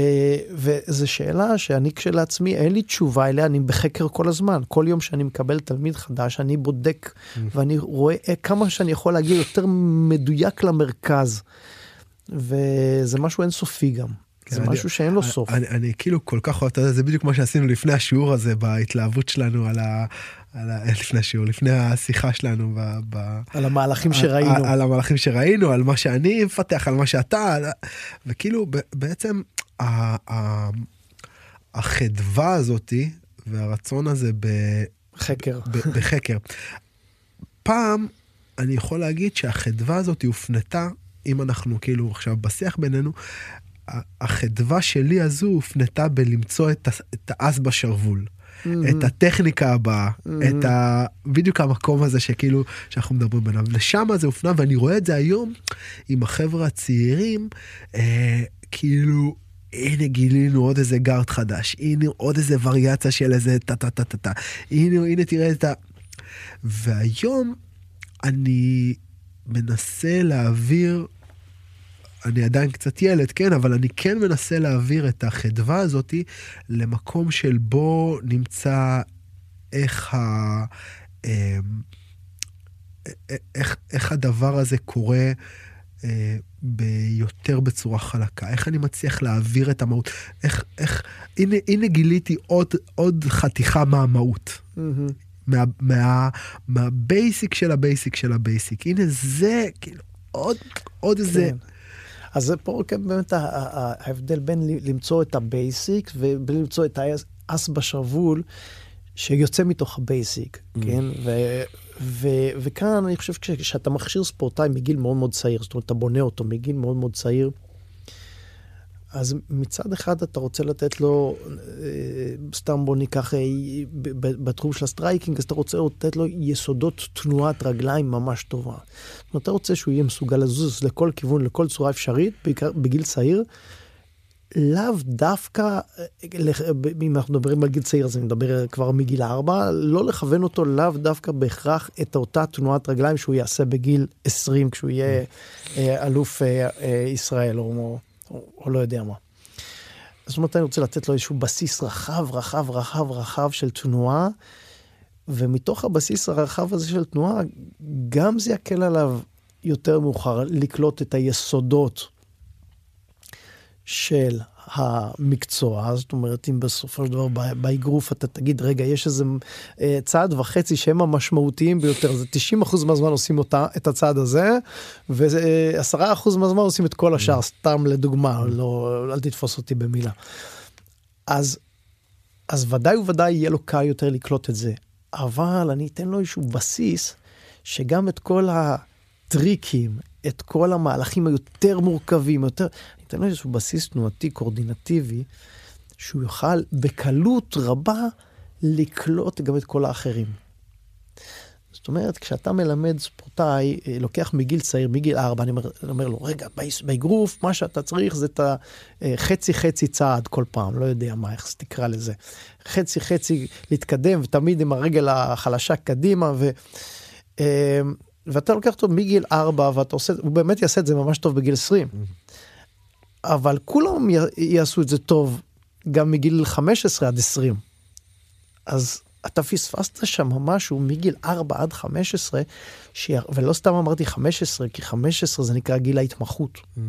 וזו שאלה שאני כשלעצמי, אין לי תשובה אליה, אני בחקר כל הזמן. כל יום שאני מקבל תלמיד חדש, אני בודק. ואני רואה כמה שאני יכול להגיע יותר מדויק למרכז. וזה משהו אינסופי גם. זה אני, משהו שאין לו סוף. אני, אני כאילו כל כך אוהב, אתה יודע, זה בדיוק מה שעשינו לפני השיעור הזה, בהתלהבות שלנו על ה... על ה... (laughs) לפני השיעור, לפני השיחה שלנו. ב, ב, על המהלכים שראינו. על, על המהלכים שראינו, על מה שאני מפתח, על מה שאתה, על... וכאילו בעצם ה, ה, החדווה הזאתי והרצון הזה ב... חקר. ב, בחקר. פעם אני יכול להגיד שהחדווה הזאת הופנתה, אם אנחנו כאילו עכשיו בשיח בינינו, החדווה שלי הזו הופנתה בלמצוא את, את האס בשרוול. Mm-hmm. את הטכניקה הבאה, mm-hmm. את ה... בדיוק המקום הזה שכאילו, שאנחנו מדברים עליו. לשם זה הופנה, ואני רואה את זה היום עם החבר'ה הצעירים, אה, כאילו, הנה גילינו עוד איזה גארד חדש, הנה עוד איזה וריאציה של איזה טה טה טה טה טה, הנה, הנה תראה את ה... והיום אני מנסה להעביר אני עדיין קצת ילד, כן, אבל אני כן מנסה להעביר את החדווה הזאתי למקום של בו נמצא איך ה... אמ, איך, איך הדבר הזה קורה אה, ביותר בצורה חלקה, איך אני מצליח להעביר את המהות, איך, איך, הנה, הנה גיליתי עוד, עוד חתיכה מהמהות. Mm-hmm. מה, מה, מה basic של ה basic של ה basic. הנה זה, כאילו, עוד, עוד כן. אז זה פה כן באמת ההבדל בין למצוא את ה basic ולמצוא את האס בשרוול שיוצא מתוך ה basic, mm. כן? ו, ו, וכאן אני חושב שכשאתה מכשיר ספורטאי מגיל מאוד מאוד צעיר, זאת אומרת, אתה בונה אותו מגיל מאוד מאוד צעיר, אז מצד אחד אתה רוצה לתת לו, אה, סתם בוא ניקח אה, בתחום של ה striking, אז אתה רוצה לתת לו יסודות תנועת רגליים ממש טובה. זאת אומרת, אתה רוצה שהוא יהיה מסוגל לזוז לכל כיוון, לכל צורה אפשרית, בעיקר בגיל צעיר. לאו דווקא, אה, אם אנחנו מדברים על גיל צעיר, אז אני מדבר כבר מגיל ארבע, לא לכוון אותו לאו דווקא בהכרח את אותה תנועת רגליים שהוא יעשה בגיל 20, כשהוא יהיה אלוף ישראל, או או, או לא יודע מה. זאת אומרת, אני רוצה לתת לו איזשהו בסיס רחב, רחב, רחב, רחב של תנועה, ומתוך הבסיס הרחב הזה של תנועה, גם זה יקל עליו יותר מאוחר לקלוט את היסודות של המקצוע, זאת אומרת, אם בסופו של דבר באגרוף אתה תגיד, רגע, יש איזה אה, צעד וחצי שהם המשמעותיים ביותר, זה 90% מהזמן עושים אותה, את הצעד הזה, ו-10% מהזמן עושים את כל השאר, סתם לדוגמה, לא, אל תתפוס אותי במילה. אז, אז ודאי וודאי יהיה לו קל יותר לקלוט את זה, אבל אני אתן לו איזשהו בסיס, שגם את כל הטריקים, את כל המהלכים היותר מורכבים, יותר, ניתן לו איזשהו בסיס תנועתי קורדינטיבי, שהוא יוכל בקלות רבה לקלוט גם את כל האחרים. זאת אומרת, כשאתה מלמד ספורטאי, אה, לוקח מגיל צעיר, מגיל ארבע, אני אומר, אומר לו, רגע, באגרוף, מה שאתה צריך זה את החצי-חצי אה, צעד כל פעם, לא יודע מה, איך תקרא לזה. חצי-חצי להתקדם, ותמיד עם הרגל החלשה קדימה, ו... ואתה לוקח אותו מגיל ארבע, ואתה עושה, הוא באמת יעשה את זה ממש טוב בגיל 20. אבל כולם יעשו את זה טוב גם מגיל 15 עד 20. אז אתה פספסת שם משהו מגיל 4 עד 15, ש... ולא סתם אמרתי 15, כי 15 זה נקרא גיל ההתמחות. Mm.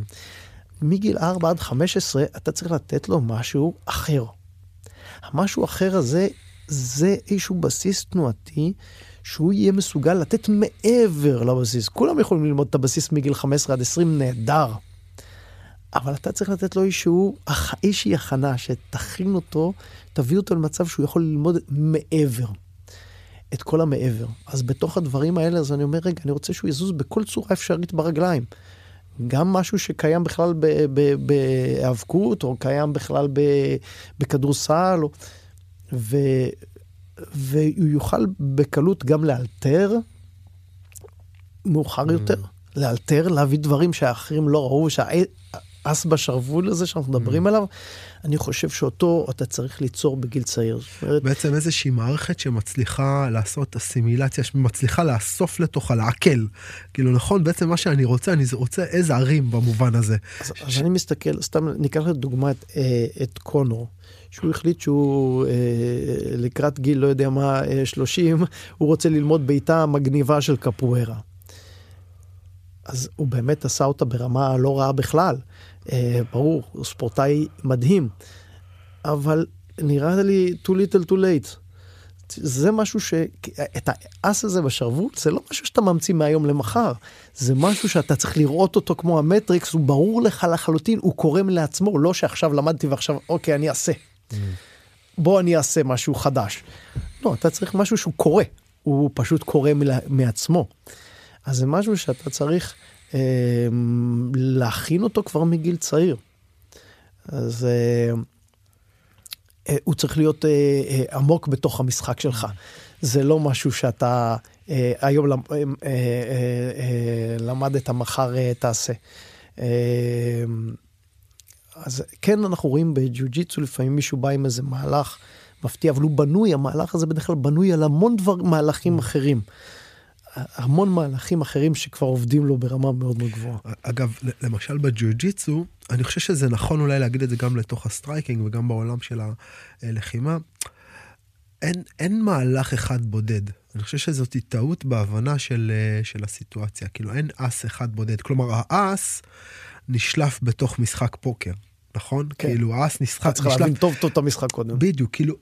מגיל 4 עד 15 אתה צריך לתת לו משהו אחר. המשהו אחר הזה, זה איזשהו בסיס תנועתי שהוא יהיה מסוגל לתת מעבר לבסיס. כולם יכולים ללמוד את הבסיס מגיל 15 עד 20, נהדר. אבל אתה צריך לתת לו איזשהו, איזושהי הכנה שתכין אותו, תביא אותו למצב שהוא יכול ללמוד מעבר. את כל המעבר. אז בתוך הדברים האלה, אז אני אומר, רגע, אני רוצה שהוא יזוז בכל צורה אפשרית ברגליים. גם משהו שקיים בכלל בהיאבקות, או קיים בכלל בכדורסל, או... ו... והוא יוכל בקלות גם לאלתר מאוחר mm. יותר, לאלתר, להביא דברים שהאחרים לא ראו, שהאס בשרוול הזה שאנחנו מדברים mm. עליו, אני חושב שאותו אתה צריך ליצור בגיל צעיר. בעצם איזושהי מערכת שמצליחה לעשות אסימילציה, שמצליחה לאסוף לתוכה, לעכל. כאילו נכון, בעצם מה שאני רוצה, אני רוצה איזה ערים במובן הזה. אז, ש... אז אני מסתכל, סתם ניקח לדוגמה את, אה, את קונור. שהוא החליט שהוא אה, לקראת גיל, לא יודע מה, אה, 30, הוא רוצה ללמוד בעיטה מגניבה של קפוארה. אז הוא באמת עשה אותה ברמה לא רעה בכלל. אה, ברור, הוא ספורטאי מדהים, אבל נראה לי too little too late. זה משהו ש... את האס הזה בשרוול, זה לא משהו שאתה ממציא מהיום למחר. זה משהו שאתה צריך לראות אותו כמו המטריקס, הוא ברור לך לחלוטין, הוא קורם לעצמו, לא שעכשיו למדתי ועכשיו, אוקיי, אני אעשה. Mm. בוא אני אעשה משהו חדש. לא, אתה צריך משהו שהוא קורה, הוא פשוט קורה מעצמו. אז זה משהו שאתה צריך להכין אותו כבר מגיל צעיר. אז אה, אה, הוא צריך להיות אה, עמוק בתוך המשחק שלך. זה לא משהו שאתה היום למ, למדת, מחר תעשה. אה, אז כן, אנחנו רואים בג'יוג'יצו לפעמים מישהו בא עם איזה מהלך מפתיע, אבל הוא בנוי, המהלך הזה בדרך כלל בנוי על המון דבר, מהלכים. אחרים. המון מהלכים אחרים שכבר עובדים לו ברמה מאוד מאוד גבוהה. אגב, למשל בג'יוג'יצו, אני חושב שזה נכון אולי להגיד את זה גם לתוך ה striking וגם בעולם של הלחימה. אין, אין מהלך אחד בודד. אני חושב שזאת טעות בהבנה של, של הסיטואציה. כאילו, אין אס אחד בודד. כלומר, האס נשלף בתוך משחק פוקר, נכון? כן. כאילו, האס נשלף... צריך להבין טוב טוב את המשחק קודם. בדיוק, כאילו,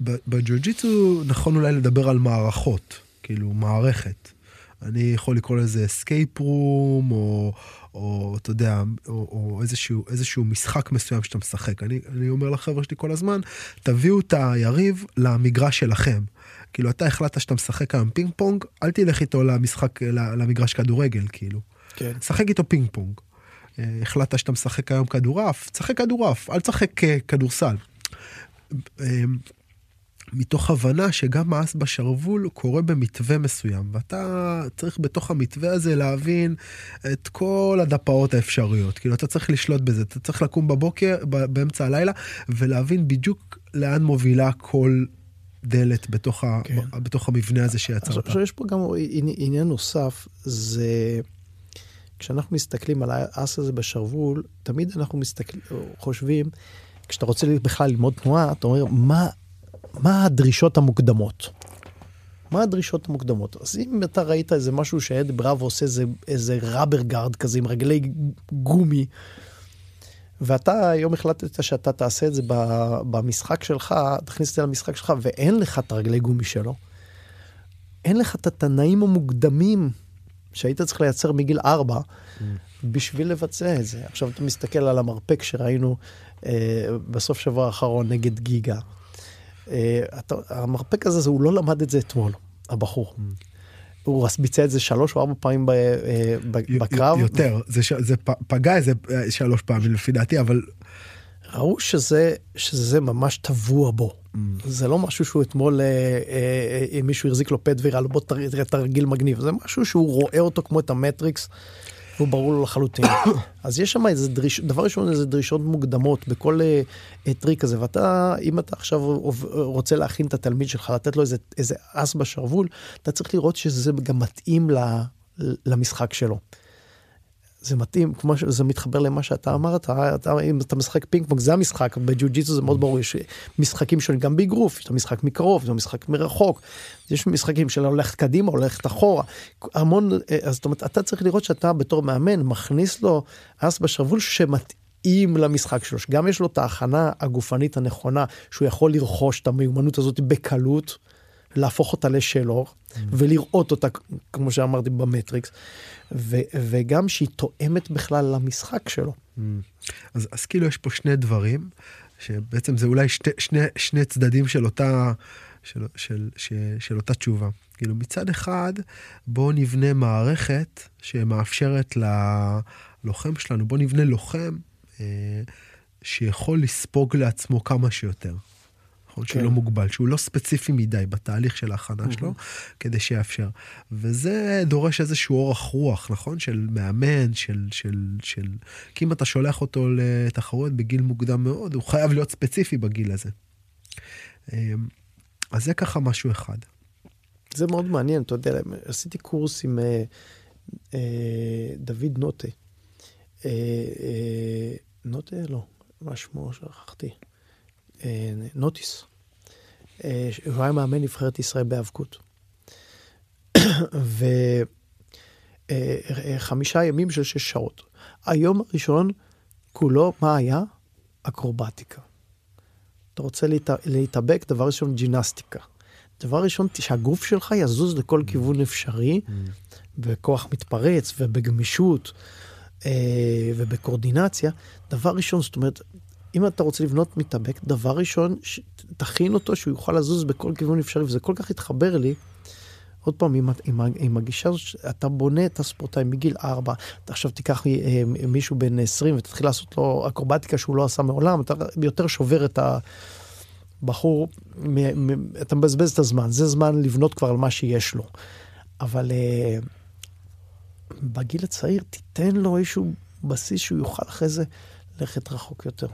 בג'יו ג'יטסו נכון אולי לדבר על מערכות, כאילו, מערכת. אני יכול לקרוא לזה escape room, או, או אתה יודע, או, או איזשהו, איזשהו משחק מסוים שאתה משחק. אני, אני אומר לחבר'ה שלי כל הזמן, תביאו את היריב למגרש שלכם. כאילו, אתה החלטת שאתה משחק היום פינג פונג, אל תלך איתו למשחק, למגרש כדורגל, כאילו. כן. שחק איתו פינג פונג. אה, החלטת שאתה משחק היום כדורעף, תשחק כדורעף, אל תשחק אה, כדורסל. מתוך הבנה שגם מאס בשרוול קורה במתווה מסוים, ואתה צריך בתוך המתווה הזה להבין את כל הדפאות האפשריות. כאילו, אתה צריך לשלוט בזה, אתה צריך לקום בבוקר, באמצע הלילה, ולהבין בדיוק לאן מובילה כל דלת בתוך, כן. ה, בתוך המבנה הזה שיצרת. עכשיו, יש פה גם עניין נוסף, זה... כשאנחנו מסתכלים על האס הזה בשרוול, תמיד אנחנו מסתכלים, חושבים, כשאתה רוצה בכלל ללמוד תנועה, אתה אומר, מה מה הדרישות המוקדמות? מה הדרישות המוקדמות? אז אם אתה ראית איזה משהו שאד בראבו עושה איזה, איזה ראבר גארד כזה עם רגלי גומי, ואתה היום החלטת שאתה תעשה את זה במשחק שלך, תכניס את זה למשחק שלך, ואין לך את הרגלי גומי שלו, אין לך את התנאים המוקדמים שהיית צריך לייצר מגיל ארבע mm. בשביל לבצע את זה. עכשיו אתה מסתכל על המרפק שראינו אה, בסוף שבוע האחרון נגד גיגה. אה, המרפק הזה, הוא לא למד את זה אתמול, הבחור. Mm. הוא ביצע את זה שלוש או ארבע פעמים אה, בקרב. יותר, זה, זה פגע איזה אה, שלוש פעמים לפי דעתי, אבל... ראו שזה, שזה ממש טבוע בו. Mm. זה לא משהו שהוא אתמול, אה, אה, אה, מישהו החזיק לו פד ויראה לו בוא תראה תרגיל מגניב, זה משהו שהוא רואה אותו כמו את המטריקס. והוא ברור לו לחלוטין. (coughs) אז יש שם איזה דריש, דבר ראשון איזה דרישות מוקדמות בכל uh, טריק הזה, ואתה, אם אתה עכשיו רוצה להכין את התלמיד שלך, לתת לו איזה, איזה אס בשרוול, אתה צריך לראות שזה גם מתאים ל, למשחק שלו. זה מתאים, כמו שזה מתחבר למה שאתה אמרת, אתה, אם אתה משחק פינג פונג, זה המשחק, בג'יו ג'יטסו זה מאוד ברור, יש משחקים שונים גם באגרוף, יש את המשחק מקרוב, יש את המשחק מרחוק, יש משחקים של הולכת קדימה, הולכת אחורה, המון, אז זאת אומרת, אתה צריך לראות שאתה בתור מאמן מכניס לו אס בשרוול שמתאים למשחק שלו, שגם יש לו את ההכנה הגופנית הנכונה, שהוא יכול לרכוש את המיומנות הזאת בקלות. להפוך אותה לשלו mm. ולראות אותה כמו שאמרתי במטריקס ו, וגם שהיא תואמת בכלל למשחק שלו. Mm. אז, אז כאילו יש פה שני דברים שבעצם זה אולי שתי, שני, שני צדדים של אותה של, של, של, של אותה תשובה. כאילו מצד אחד בואו נבנה מערכת שמאפשרת ללוחם שלנו בואו נבנה לוחם אה, שיכול לספוג לעצמו כמה שיותר. נכון? כן. שהוא לא מוגבל, שהוא לא ספציפי מדי בתהליך של ההכנה שלו, כדי שיאפשר. וזה דורש איזשהו אורך רוח, נכון? של מאמן, של, של, של... כי אם אתה שולח אותו לתחרות בגיל מוקדם מאוד, הוא חייב להיות ספציפי בגיל הזה. אמ, אז זה ככה משהו אחד. זה מאוד מעניין, אתה יודע, עשיתי קורס עם אה, אה, דוד נוטה. אה, אה, נוטה? לא, מה שמו? שכחתי. אה, נוטיס. אה, הוא היה מאמן נבחרת ישראל באבקות. (coughs) וחמישה אה, ימים של שש שעות. היום הראשון כולו, מה היה? אקרובטיקה. אתה רוצה להת... להתאבק, דבר ראשון ג'ינסטיקה. דבר ראשון, שהגוף שלך יזוז לכל כיוון אפשרי, mm. בכוח מתפרץ ובגמישות ובקורדינציה. דבר ראשון, זאת אומרת, אם אתה רוצה לבנות מתאבק, דבר ראשון, ש... תכין אותו שהוא יוכל לזוז בכל כיוון אפשרי, וזה כל כך התחבר לי. עוד פעם, עם, עם, עם הגישה הזאת, אתה בונה את הספורטאי מגיל 4, אתה עכשיו תיקח אה, מישהו בן 20 ותתחיל לעשות לו אקרובטיקה שהוא לא עשה מעולם, אתה יותר שובר את הבחור, מ, מ, אתה מבזבז את הזמן, זה זמן לבנות כבר על מה שיש לו. אבל אה, בגיל הצעיר, תיתן לו איזשהו בסיס שהוא יוכל אחרי זה ללכת רחוק יותר.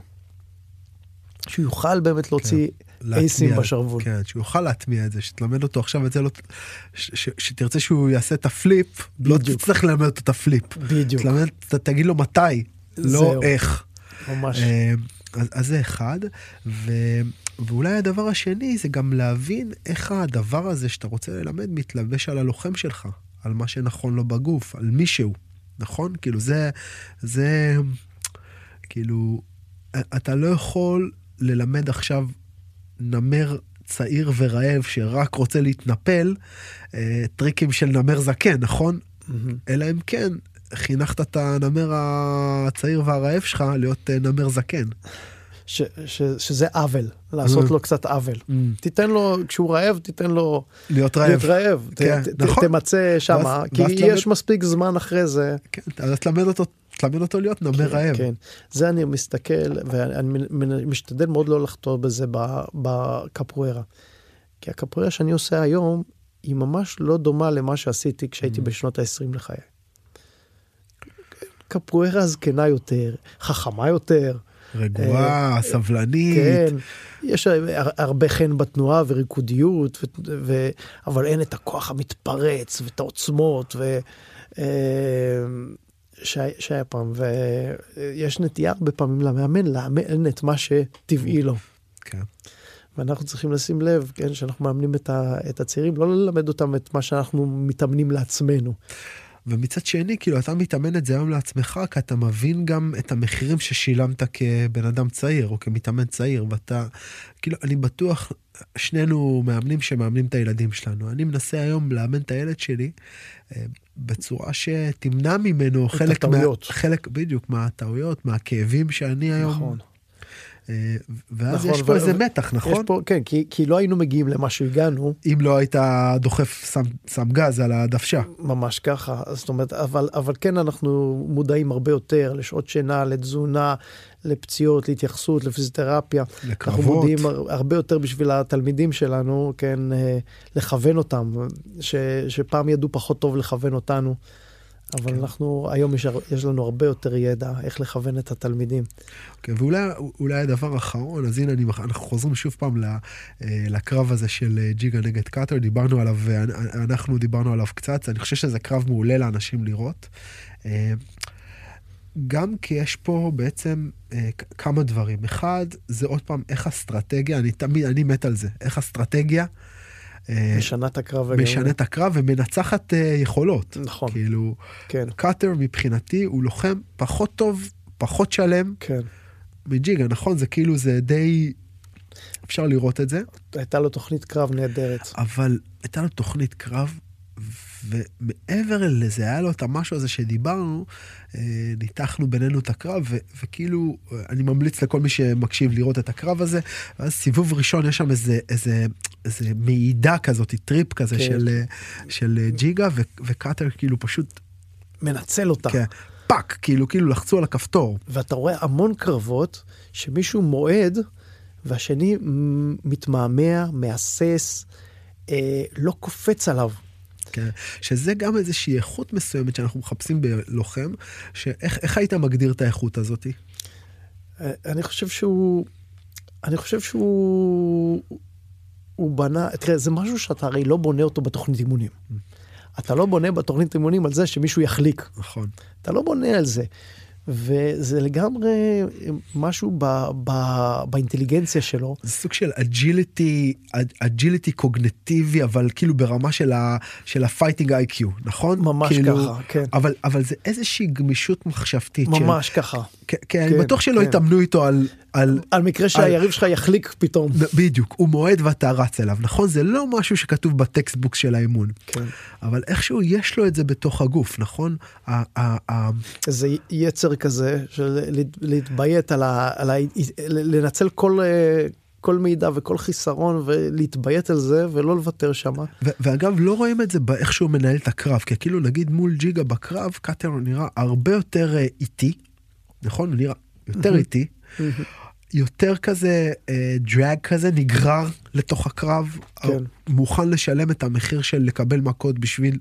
שהוא יוכל באמת להוציא כן, אייסים בשרוול. כן, שהוא יוכל להטמיע את זה, שתלמד אותו עכשיו את זה, לא, ש, ש, שתרצה שהוא יעשה את הפליפ, לא בדיוק. לא תצטרך ללמד אותו את הפליפ. בדיוק. תלמד, ת, תגיד לו מתי, לא זהו. איך. ממש. אה, אז, אז זה אחד, ו, ואולי הדבר השני זה גם להבין איך הדבר הזה שאתה רוצה ללמד מתלבש על הלוחם שלך, על מה שנכון לו בגוף, על מישהו, נכון? כאילו זה, זה, כאילו, אתה לא יכול ללמד עכשיו נמר צעיר ורעב שרק רוצה להתנפל, אה, טריקים של נמר זקן, נכון? Mm-hmm. אלא אם כן, חינכת את הנמר הצעיר והרעב שלך להיות אה, נמר זקן. ש, ש, שזה עוול, לעשות mm. לו קצת עוול. Mm. תיתן לו, כשהוא רעב, תיתן לו להיות רעב. להיות רעב. כן, ת, נכון. תמצא שמה, כי יש למד... מספיק זמן אחרי זה. כן, אז תלמד אותו תלמד אותו להיות נמר כן, רעב. כן, זה אני מסתכל, ואני משתדל מאוד לא לחתור בזה בקפוארה. כי הקפוארה שאני עושה היום, היא ממש לא דומה למה שעשיתי כשהייתי mm. בשנות ה-20 לחיי. קפוארה זקנה יותר, חכמה יותר. רגועה, אה, סבלנית. כן, יש הרבה חן בתנועה וריקודיות, ו, ו, אבל אין את הכוח המתפרץ ואת העוצמות. ו, אה, שהיה פעם, ויש נטייה הרבה פעמים למאמן לאמן את מה שטבעי לו. כן. ואנחנו צריכים לשים לב, כן, שאנחנו מאמנים את, ה, את הצעירים, לא ללמד אותם את מה שאנחנו מתאמנים לעצמנו. ומצד שני, כאילו, אתה מתאמן את זה היום לעצמך, כי אתה מבין גם את המחירים ששילמת כבן אדם צעיר, או כמתאמן צעיר, ואתה, כאילו, אני בטוח, שנינו מאמנים שמאמנים את הילדים שלנו. אני מנסה היום לאמן את הילד שלי אה, בצורה שתמנע ממנו חלק, מה, חלק, בדיוק, מהטעויות, מהכאבים שאני היום נכון. אה, ואז נכון, יש פה ו... איזה מתח, נכון? פה, כן, כי, כי לא היינו מגיעים למה שהגענו. אם לא היית דוחף סם, סם גז על הדוושה. ממש ככה, זאת אומרת, אבל, אבל כן אנחנו מודעים הרבה יותר לשעות שינה, לתזונה, לפציעות, להתייחסות, לפיזיותרפיה. לקרבות. אנחנו מודעים הרבה יותר בשביל התלמידים שלנו, כן, אה, לכוון אותם, ש, שפעם ידעו פחות טוב לכוון אותנו. אבל כן. אנחנו, היום יש, יש לנו הרבה יותר ידע איך לכוון את התלמידים. כן, ואולי הדבר האחרון, אז הנה אני, אנחנו חוזרים שוב פעם אה, לקרב הזה של אה, ג'יגה נגד קאטר, דיברנו עליו, אנחנו דיברנו עליו קצת, אני חושב שזה קרב מעולה לאנשים לראות. גם כי יש פה בעצם אה, כמה דברים. אחד, זה עוד פעם איך אסטרטגיה, אני תמיד, אני מת על זה, איך אסטרטגיה... אה, משנה את הקרב. משנה את הקרב ומנצחת אה, יכולות. נכון. כאילו, כן. קאטר מבחינתי הוא לוחם פחות טוב, פחות שלם. כן. מג'יגה, נכון? זה כאילו, זה די... אפשר לראות את זה. הייתה לו תוכנית קרב נהדרת. אבל הייתה לו תוכנית קרב ומעבר לזה, היה לו את המשהו הזה שדיברנו, אה, ניתחנו בינינו את הקרב, ו- וכאילו, אני ממליץ לכל מי שמקשיב לראות את הקרב הזה, ואז סיבוב ראשון יש שם איזה, איזה, איזה מעידה כזאת, trip כזה כן. של, של ג'יגה, ו- וקאטר כאילו פשוט... מנצל אותה. כן, fuck, כאילו, כאילו לחצו על הכפתור. ואתה רואה המון קרבות שמישהו מועד, והשני מתמהמה, מהסס, אה, לא קופץ עליו. כן, שזה גם איזושהי איכות מסוימת שאנחנו מחפשים בלוחם, שאיך היית מגדיר את האיכות הזאת? אה, אני חושב שהוא, אני חושב שהוא, הוא בנה, תראה, זה משהו שאתה הרי לא בונה אותו בתוכנית אימונים. אתה לא בונה בתוכנית אימונים על זה שמישהו יחליק. נכון. אתה לא בונה על זה. וזה לגמרי משהו ב, ב, באינטליגנציה שלו. זה סוג של agility, agility קוגניטיבי, אבל כאילו ברמה של, ה, של ה fighting IQ, נכון? ממש כאילו, ככה, כן. אבל, אבל זה איזושהי גמישות מחשבתית. ממש של, ככה. כן, כן, אני בטוח שלא כן. התאמנו איתו על... על, על מקרה שהיריב על... שלך יחליק פתאום. בדיוק, הוא מועד ואתה רץ אליו, נכון? זה לא משהו שכתוב ב textbooks של האימון. כן. אבל איכשהו יש לו את זה בתוך הגוף, נכון? זה יצר כזה של להתביית על ה... על ה... לנצל כל... כל מידע וכל חיסרון ולהתביית על זה ולא לוותר שם. ואגב לא רואים את זה באיך שהוא מנהל את הקרב כי כאילו נגיד מול ג'יגה בקרב קאטר נראה הרבה יותר אה, איטי, נכון? הוא נראה יותר איטי. יותר כזה דרג uh, כזה נגרר לתוך הקרב, כן. מוכן לשלם את המחיר של לקבל מכות בשביל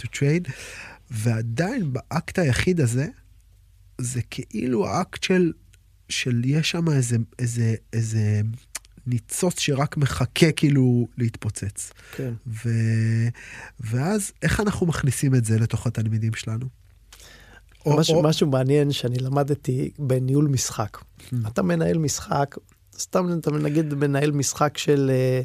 to trade, ועדיין באקט היחיד הזה, זה כאילו האקט של, של יש שם איזה, איזה, איזה ניצוץ שרק מחכה כאילו להתפוצץ. כן. ו... ואז איך אנחנו מכניסים את זה לתוך התלמידים שלנו? או, משהו, או... משהו מעניין שאני למדתי בניהול משחק. Hmm. אתה מנהל משחק, סתם אתה נגיד מנהל משחק של, אה,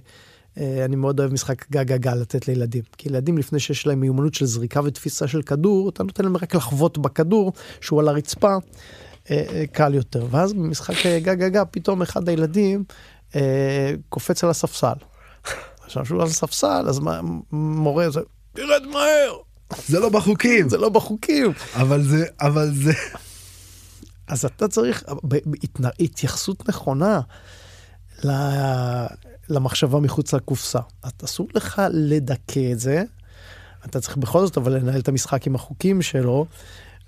אה, אני מאוד אוהב משחק גג גג לתת לילדים. כי ילדים לפני שיש להם מיומנות של זריקה ותפיסה של כדור, אתה נותן להם רק לחוות בכדור שהוא על הרצפה, אה, קל יותר. ואז במשחק גג גג פתאום אחד הילדים קופץ על הספסל. עכשיו שהוא על הספסל, אז מה, מורה זה, תרד מהר. זה לא בחוקים. זה לא בחוקים. אבל זה, אבל זה... אז אתה צריך התייחסות נכונה למחשבה מחוץ לקופסה. אסור לך לדכא את זה, אתה צריך בכל זאת אבל לנהל את המשחק עם החוקים שלו,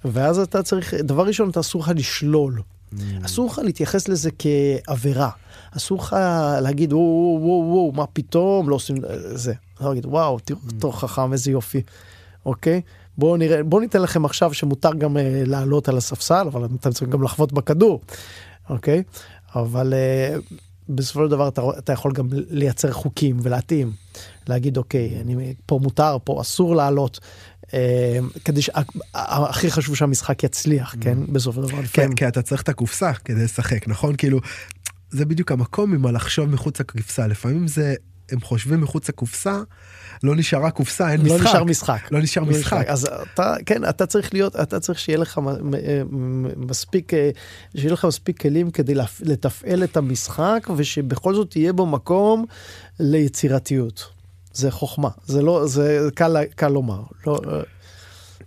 ואז אתה צריך, דבר ראשון, אתה אסור לך לשלול. Mm. אסור לך להתייחס לזה כעבירה. אסור לך להגיד, וואו, וואו, וואו, מה פתאום, לא עושים זה. אתה להגיד, וואו, תראו אותו mm. חכם, איזה יופי. אוקיי? בואו נראה, בואו ניתן לכם עכשיו שמותר גם uh, לעלות על הספסל, אבל אתם צריכים גם לחוות בכדור, אוקיי? אבל uh, בסופו של דבר אתה, אתה יכול גם לייצר חוקים ולהתאים, להגיד אוקיי, אני, פה מותר, פה אסור לעלות. Uh, כדי שהכי חשוב שהמשחק יצליח, כן? mm. בסופו של דבר. כן, כי אתה צריך את הקופסה כדי לשחק, נכון? כאילו, זה בדיוק המקום עם הלחשוב מחוץ לקופסה. לפעמים זה, הם חושבים מחוץ לקופסה, לא נשארה קופסה, אין לא משחק. לא נשאר משחק. לא נשאר לא משחק. אז אתה, כן, אתה צריך להיות, אתה צריך שיהיה לך מספיק, אה, שיהיה לך מספיק כלים כדי לתפעל את המשחק, ושבכל זאת יהיה בו מקום ליצירתיות. זה חוכמה, זה לא, זה קל, קל לומר. לא, אה,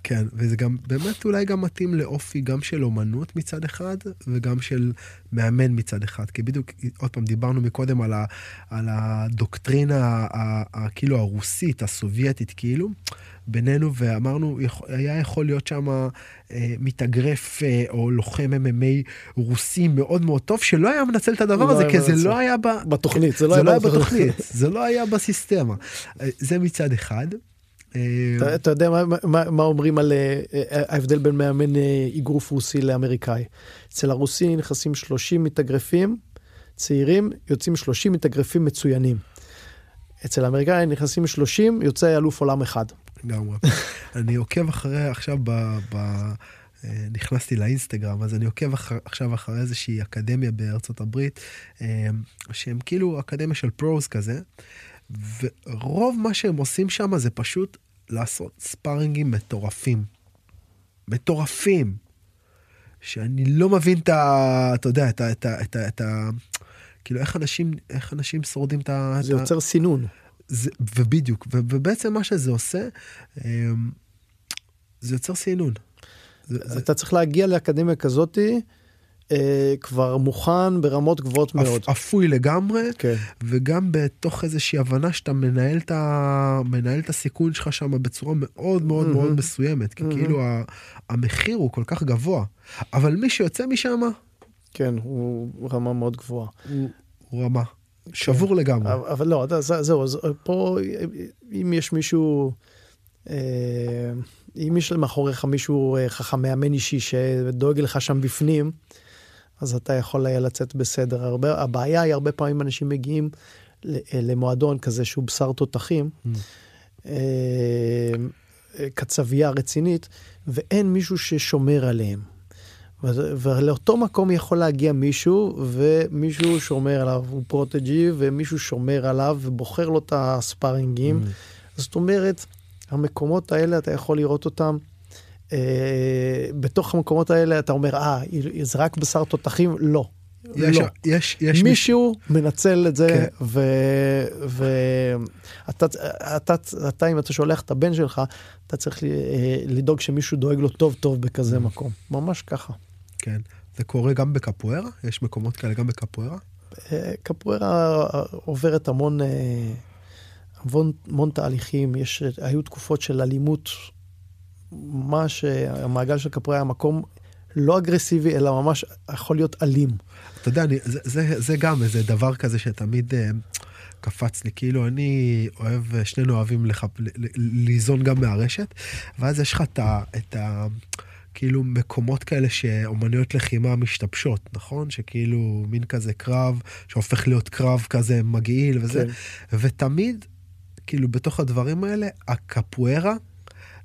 כן, וזה גם באמת אולי גם מתאים לאופי גם של אומנות מצד אחד, וגם של מאמן מצד אחד. כי בדיוק, עוד פעם, דיברנו מקודם על, ה, על הדוקטרינה כאילו הרוסית, הסובייטית, כאילו, בינינו, ואמרנו, היה יכול להיות שם אה, מתאגרף אה, או לוחם MMA רוסי מאוד מאוד טוב, שלא היה מנצל את הדבר הזה, לא כי זה לא היה ב... בתוכנית, זה לא, זה לא היה בתוכנית, זה לא היה בסיסטמה. אה, זה מצד אחד. אתה יודע מה אומרים על אה, אה, ההבדל בין מאמן אה, אגרוף רוסי לאמריקאי. אצל הרוסי נכנסים 30 מתאגרפים צעירים, יוצאים 30 מתאגרפים מצוינים. אצל האמריקאי נכנסים 30, יוצא אלוף עולם אחד. לגמרי. (laughs) אני עוקב אחרי עכשיו ב... ב... אה, נכנסתי לאינסטגרם, אז אני עוקב אחר, עכשיו אחרי איזושהי אקדמיה בארצות הברית, אה, שהם כאילו אקדמיה של פרוז כזה, ורוב מה שהם עושים שם זה פשוט לעשות ספארינגים מטורפים. מטורפים. שאני לא מבין את ה... אתה יודע, את ה... את ה... את ה... את ה כאילו, איך אנשים, איך אנשים שורדים את ה... זה יוצר סינון. זה, ובדיוק, ו, ובעצם מה שזה עושה, אמ, זה יוצר סינון. זה, זה... אתה צריך להגיע לאקדמיה כזאתי. אה, כבר מוכן ברמות גבוהות מאוד. אפוי לגמרי, כן. וגם בתוך איזושהי הבנה שאתה מנהל את, ה... מנהל את הסיכון שלך שם בצורה מאוד מאוד mm-hmm. מאוד מסוימת, כי mm-hmm. כאילו ה... המחיר הוא כל כך גבוה, אבל מי שיוצא משם... כן, הוא רמה מאוד גבוהה. הוא, הוא רמה. שבור כן. לגמרי. אבל, אבל לא, זהו, אז פה אם יש מישהו... אה, אם יש מאחוריך מישהו אה, חכם מאמן אישי שדואג לך שם בפנים, אז אתה יכול היה לצאת בסדר. הרבה, הבעיה היא הרבה פעמים אנשים מגיעים למועדון כזה שהוא בשר תותחים, mm. אה, קצבייה רצינית, ואין מישהו ששומר עליהם. ולאותו מקום יכול להגיע מישהו, ומישהו שומר עליו, הוא פרוטג'י, ומישהו שומר עליו ובוחר לו את הספארינגים. Mm. זאת אומרת, המקומות האלה, אתה יכול לראות אותם אה, בתוך המקומות האלה אתה אומר, אה, זה רק בשר תותחים? לא. יש, לא. יש, יש מישהו מיש... מנצל את זה, כן. ואתה, אתה, אתה, אם אתה שולח את הבן שלך, אתה צריך אה, לדאוג שמישהו דואג לו טוב טוב בכזה מקום. ממש ככה. כן. זה קורה גם בקפוארה? יש מקומות כאלה גם בקפוארה? אה, קפוארה עוברת המון, אה, המון, המון תהליכים. יש, היו תקופות של אלימות ממש, המעגל של קפרי היה מקום לא אגרסיבי, אלא ממש יכול להיות אלים. אתה יודע, אני, זה, זה, זה גם איזה דבר כזה שתמיד uh, קפץ לי, כאילו אני אוהב, שנינו אוהבים לח... ליזון גם מהרשת, ואז יש לך את ה... את ה כאילו מקומות כאלה שאומנויות לחימה משתבשות, נכון? שכאילו מין כזה קרב, שהופך להיות קרב כזה מגעיל וזה, כן. ותמיד, כאילו בתוך הדברים האלה, הקפוארה,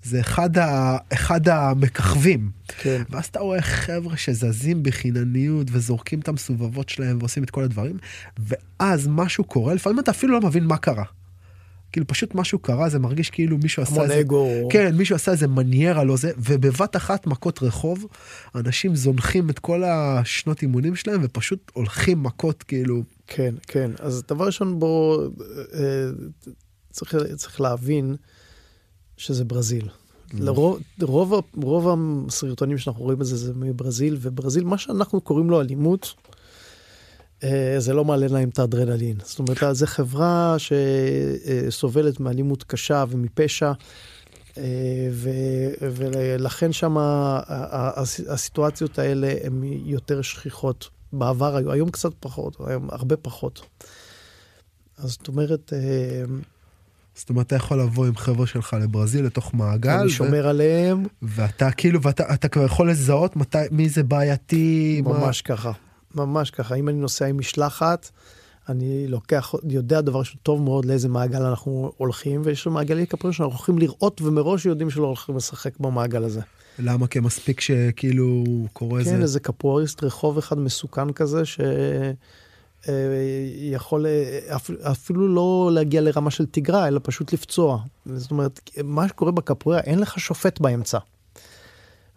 זה אחד, ה, אחד המככבים. כן. ואז אתה רואה חבר'ה שזזים בחינניות וזורקים את המסובבות שלהם ועושים את כל הדברים, ואז משהו קורה, לפעמים אתה אפילו לא מבין מה קרה. כאילו פשוט משהו קרה, זה מרגיש כאילו מישהו עשה איזה... אגו. כן, מישהו עשה איזה מניירה לא זה, ובבת אחת מכות רחוב, אנשים זונחים את כל השנות אימונים שלהם ופשוט הולכים מכות כאילו. כן, כן. אז דבר ראשון בוא, אה, צריך, צריך להבין שזה ברזיל. לרוב, רוב, רוב הסרטונים שאנחנו רואים בזה זה מברזיל, וברזיל, מה שאנחנו קוראים לו אלימות, אה, זה לא מעלה להם את האדרנלין. זאת אומרת, זו חברה שסובלת מאלימות קשה ומפשע, אה, ולכן שם הסיטואציות האלה הן יותר שכיחות. בעבר היו, היום קצת פחות, היום הרבה פחות. אז זאת אומרת, אה, זאת אומרת, אתה יכול לבוא עם חבר'ה שלך לברזיל לתוך מעגל. אני שומר ו... עליהם. ואתה כאילו, ואתה אתה כבר יכול לזהות מתי, מי זה בעייתי. ממש מה... ככה, ממש ככה. אם אני נוסע עם משלחת, אני לוקח, יודע דבר טוב מאוד לאיזה מעגל אנחנו הולכים, ויש לנו מעגלים כפרים שאנחנו הולכים לראות ומראש יודעים שלא הולכים לשחק במעגל הזה. למה? כי מספיק שכאילו קורה כן, איזה... כן, איזה קפואריסט רחוב אחד מסוכן כזה, ש... אה, יכול אה, אפילו לא להגיע לרמה של תיגרה, אלא פשוט לפצוע. זאת אומרת, מה שקורה בקפוארה, אין לך שופט באמצע.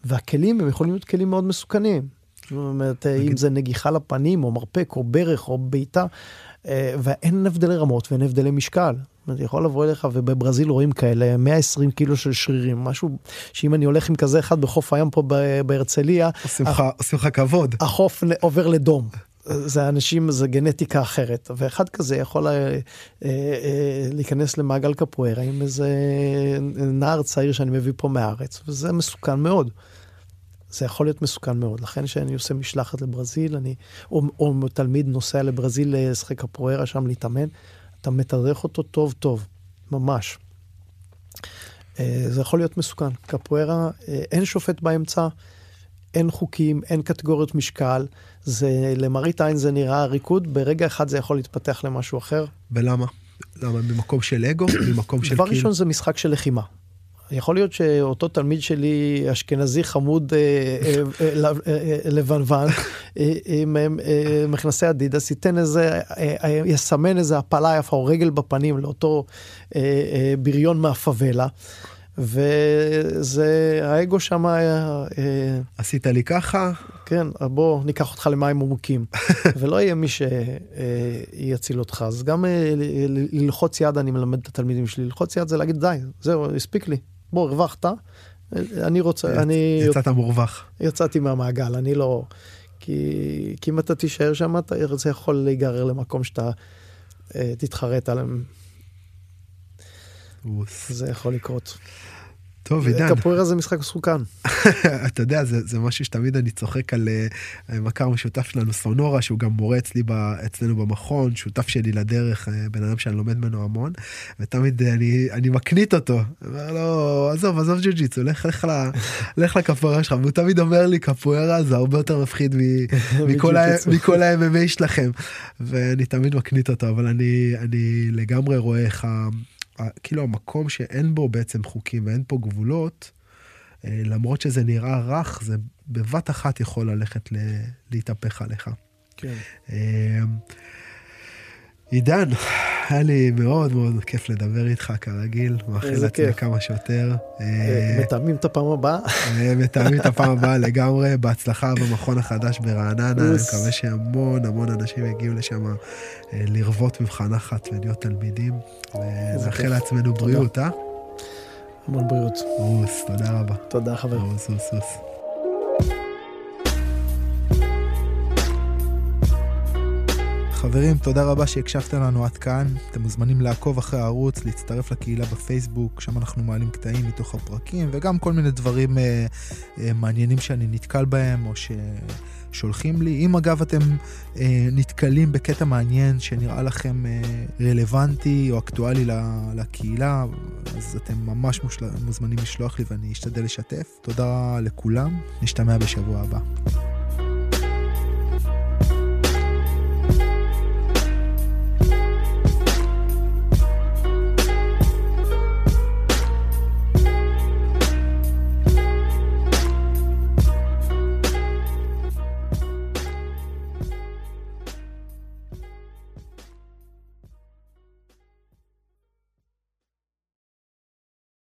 והכלים הם יכולים להיות כלים מאוד מסוכנים. זאת אומרת, נגיד... אם זה נגיחה לפנים, או מרפק, או ברך, או בעיטה, אה, ואין הבדלי רמות ואין הבדלי משקל. זאת אומרת, יכול לבוא אליך, ובברזיל רואים כאלה 120 קילו של שרירים, משהו שאם אני הולך עם כזה אחד בחוף הים פה בהרצליה, עושים לך כבוד. החוף עובר לדום. זה אנשים, זה גנטיקה אחרת, ואחד כזה יכול אה, אה, אה, להיכנס למעגל קפוארה עם איזה נער צעיר שאני מביא פה מהארץ, וזה מסוכן מאוד. זה יכול להיות מסוכן מאוד. לכן כשאני עושה משלחת לברזיל, אני, או, או תלמיד נוסע לברזיל לשחק קפוארה שם להתאמן, אתה מתדרך אותו טוב טוב, ממש. זה יכול להיות מסוכן. קפוארה, אין שופט באמצע, אין חוקים, אין קטגוריות משקל. זה, למראית עין זה נראה ריקוד, ברגע אחד זה יכול להתפתח למשהו אחר. ולמה? למה? ממקום של אגו? (coughs) ממקום של דבר ראשון זה משחק של לחימה. יכול להיות שאותו תלמיד שלי, אשכנזי חמוד לבנוון, עם מכנסי אדידס, ייתן איזה, יסמן איזה הפלה יפה או רגל בפנים לאותו בריון מהפאבלה. וזה, האגו שם היה... עשית לי ככה? כן, בוא ניקח אותך למים עמוקים. (laughs) ולא יהיה מי שיציל אותך. אז גם ללחוץ יד, אני מלמד את התלמידים שלי, ללחוץ יד זה להגיד די, זהו, הספיק לי. בוא, הרווחת. אני רוצה, אני... יצאת מורווח. יצאתי מהמעגל, אני לא... כי, כי אם אתה תישאר שם, אתה, זה יכול להיגרר למקום שאתה תתחרט עליהם. זה יכול לקרות. טוב, עידן. קפוארה זה משחק מסוכן. (laughs) אתה יודע, זה, זה משהו שתמיד אני צוחק על uh, מכר משותף שלנו, סונורה, שהוא גם מורה אצלי, ב, אצלנו במכון, שותף שלי לדרך, uh, בן אדם שאני לומד ממנו המון, ותמיד uh, אני, אני מקנית אותו. אומר לו, עזוב, עזוב ג'ו-ג'יצו, לך, לך, (laughs) לך לקפוארה שלך, והוא תמיד אומר לי, קפוארה זה הרבה יותר מפחיד (laughs) מכל ה-MMA שלכם. ואני תמיד מקנית אותו, אבל אני, אני לגמרי רואה איך כאילו המקום שאין בו בעצם חוקים ואין פה גבולות, אה, למרות שזה נראה רך, זה בבת אחת יכול ללכת להתהפך עליך. כן. אה, עידן, היה לי מאוד מאוד כיף לדבר איתך כרגיל, מאחל לעצמי כמה שיותר. אה, מתאמים את הפעם הבאה. מתאמים את הפעם הבאה לגמרי, בהצלחה במכון החדש ברעננה, אני מקווה שהמון המון אנשים יגיעו לשם לרוות ממך נחת ולהיות תלמידים, ונאחל לעצמנו בריאות, אה? המון בריאות. רוס, תודה רבה. תודה חבר. רוס, רוס, רוס. חברים, תודה רבה שהקשבתם לנו עד כאן. אתם מוזמנים לעקוב אחרי הערוץ, להצטרף לקהילה בפייסבוק, שם אנחנו מעלים קטעים מתוך הפרקים, וגם כל מיני דברים אה, אה, מעניינים שאני נתקל בהם, או ששולחים לי. אם אגב אתם אה, נתקלים בקטע מעניין שנראה לכם אה, רלוונטי או אקטואלי לקהילה, אז אתם ממש מושל... מוזמנים לשלוח לי ואני אשתדל לשתף. תודה לכולם, נשתמע בשבוע הבא.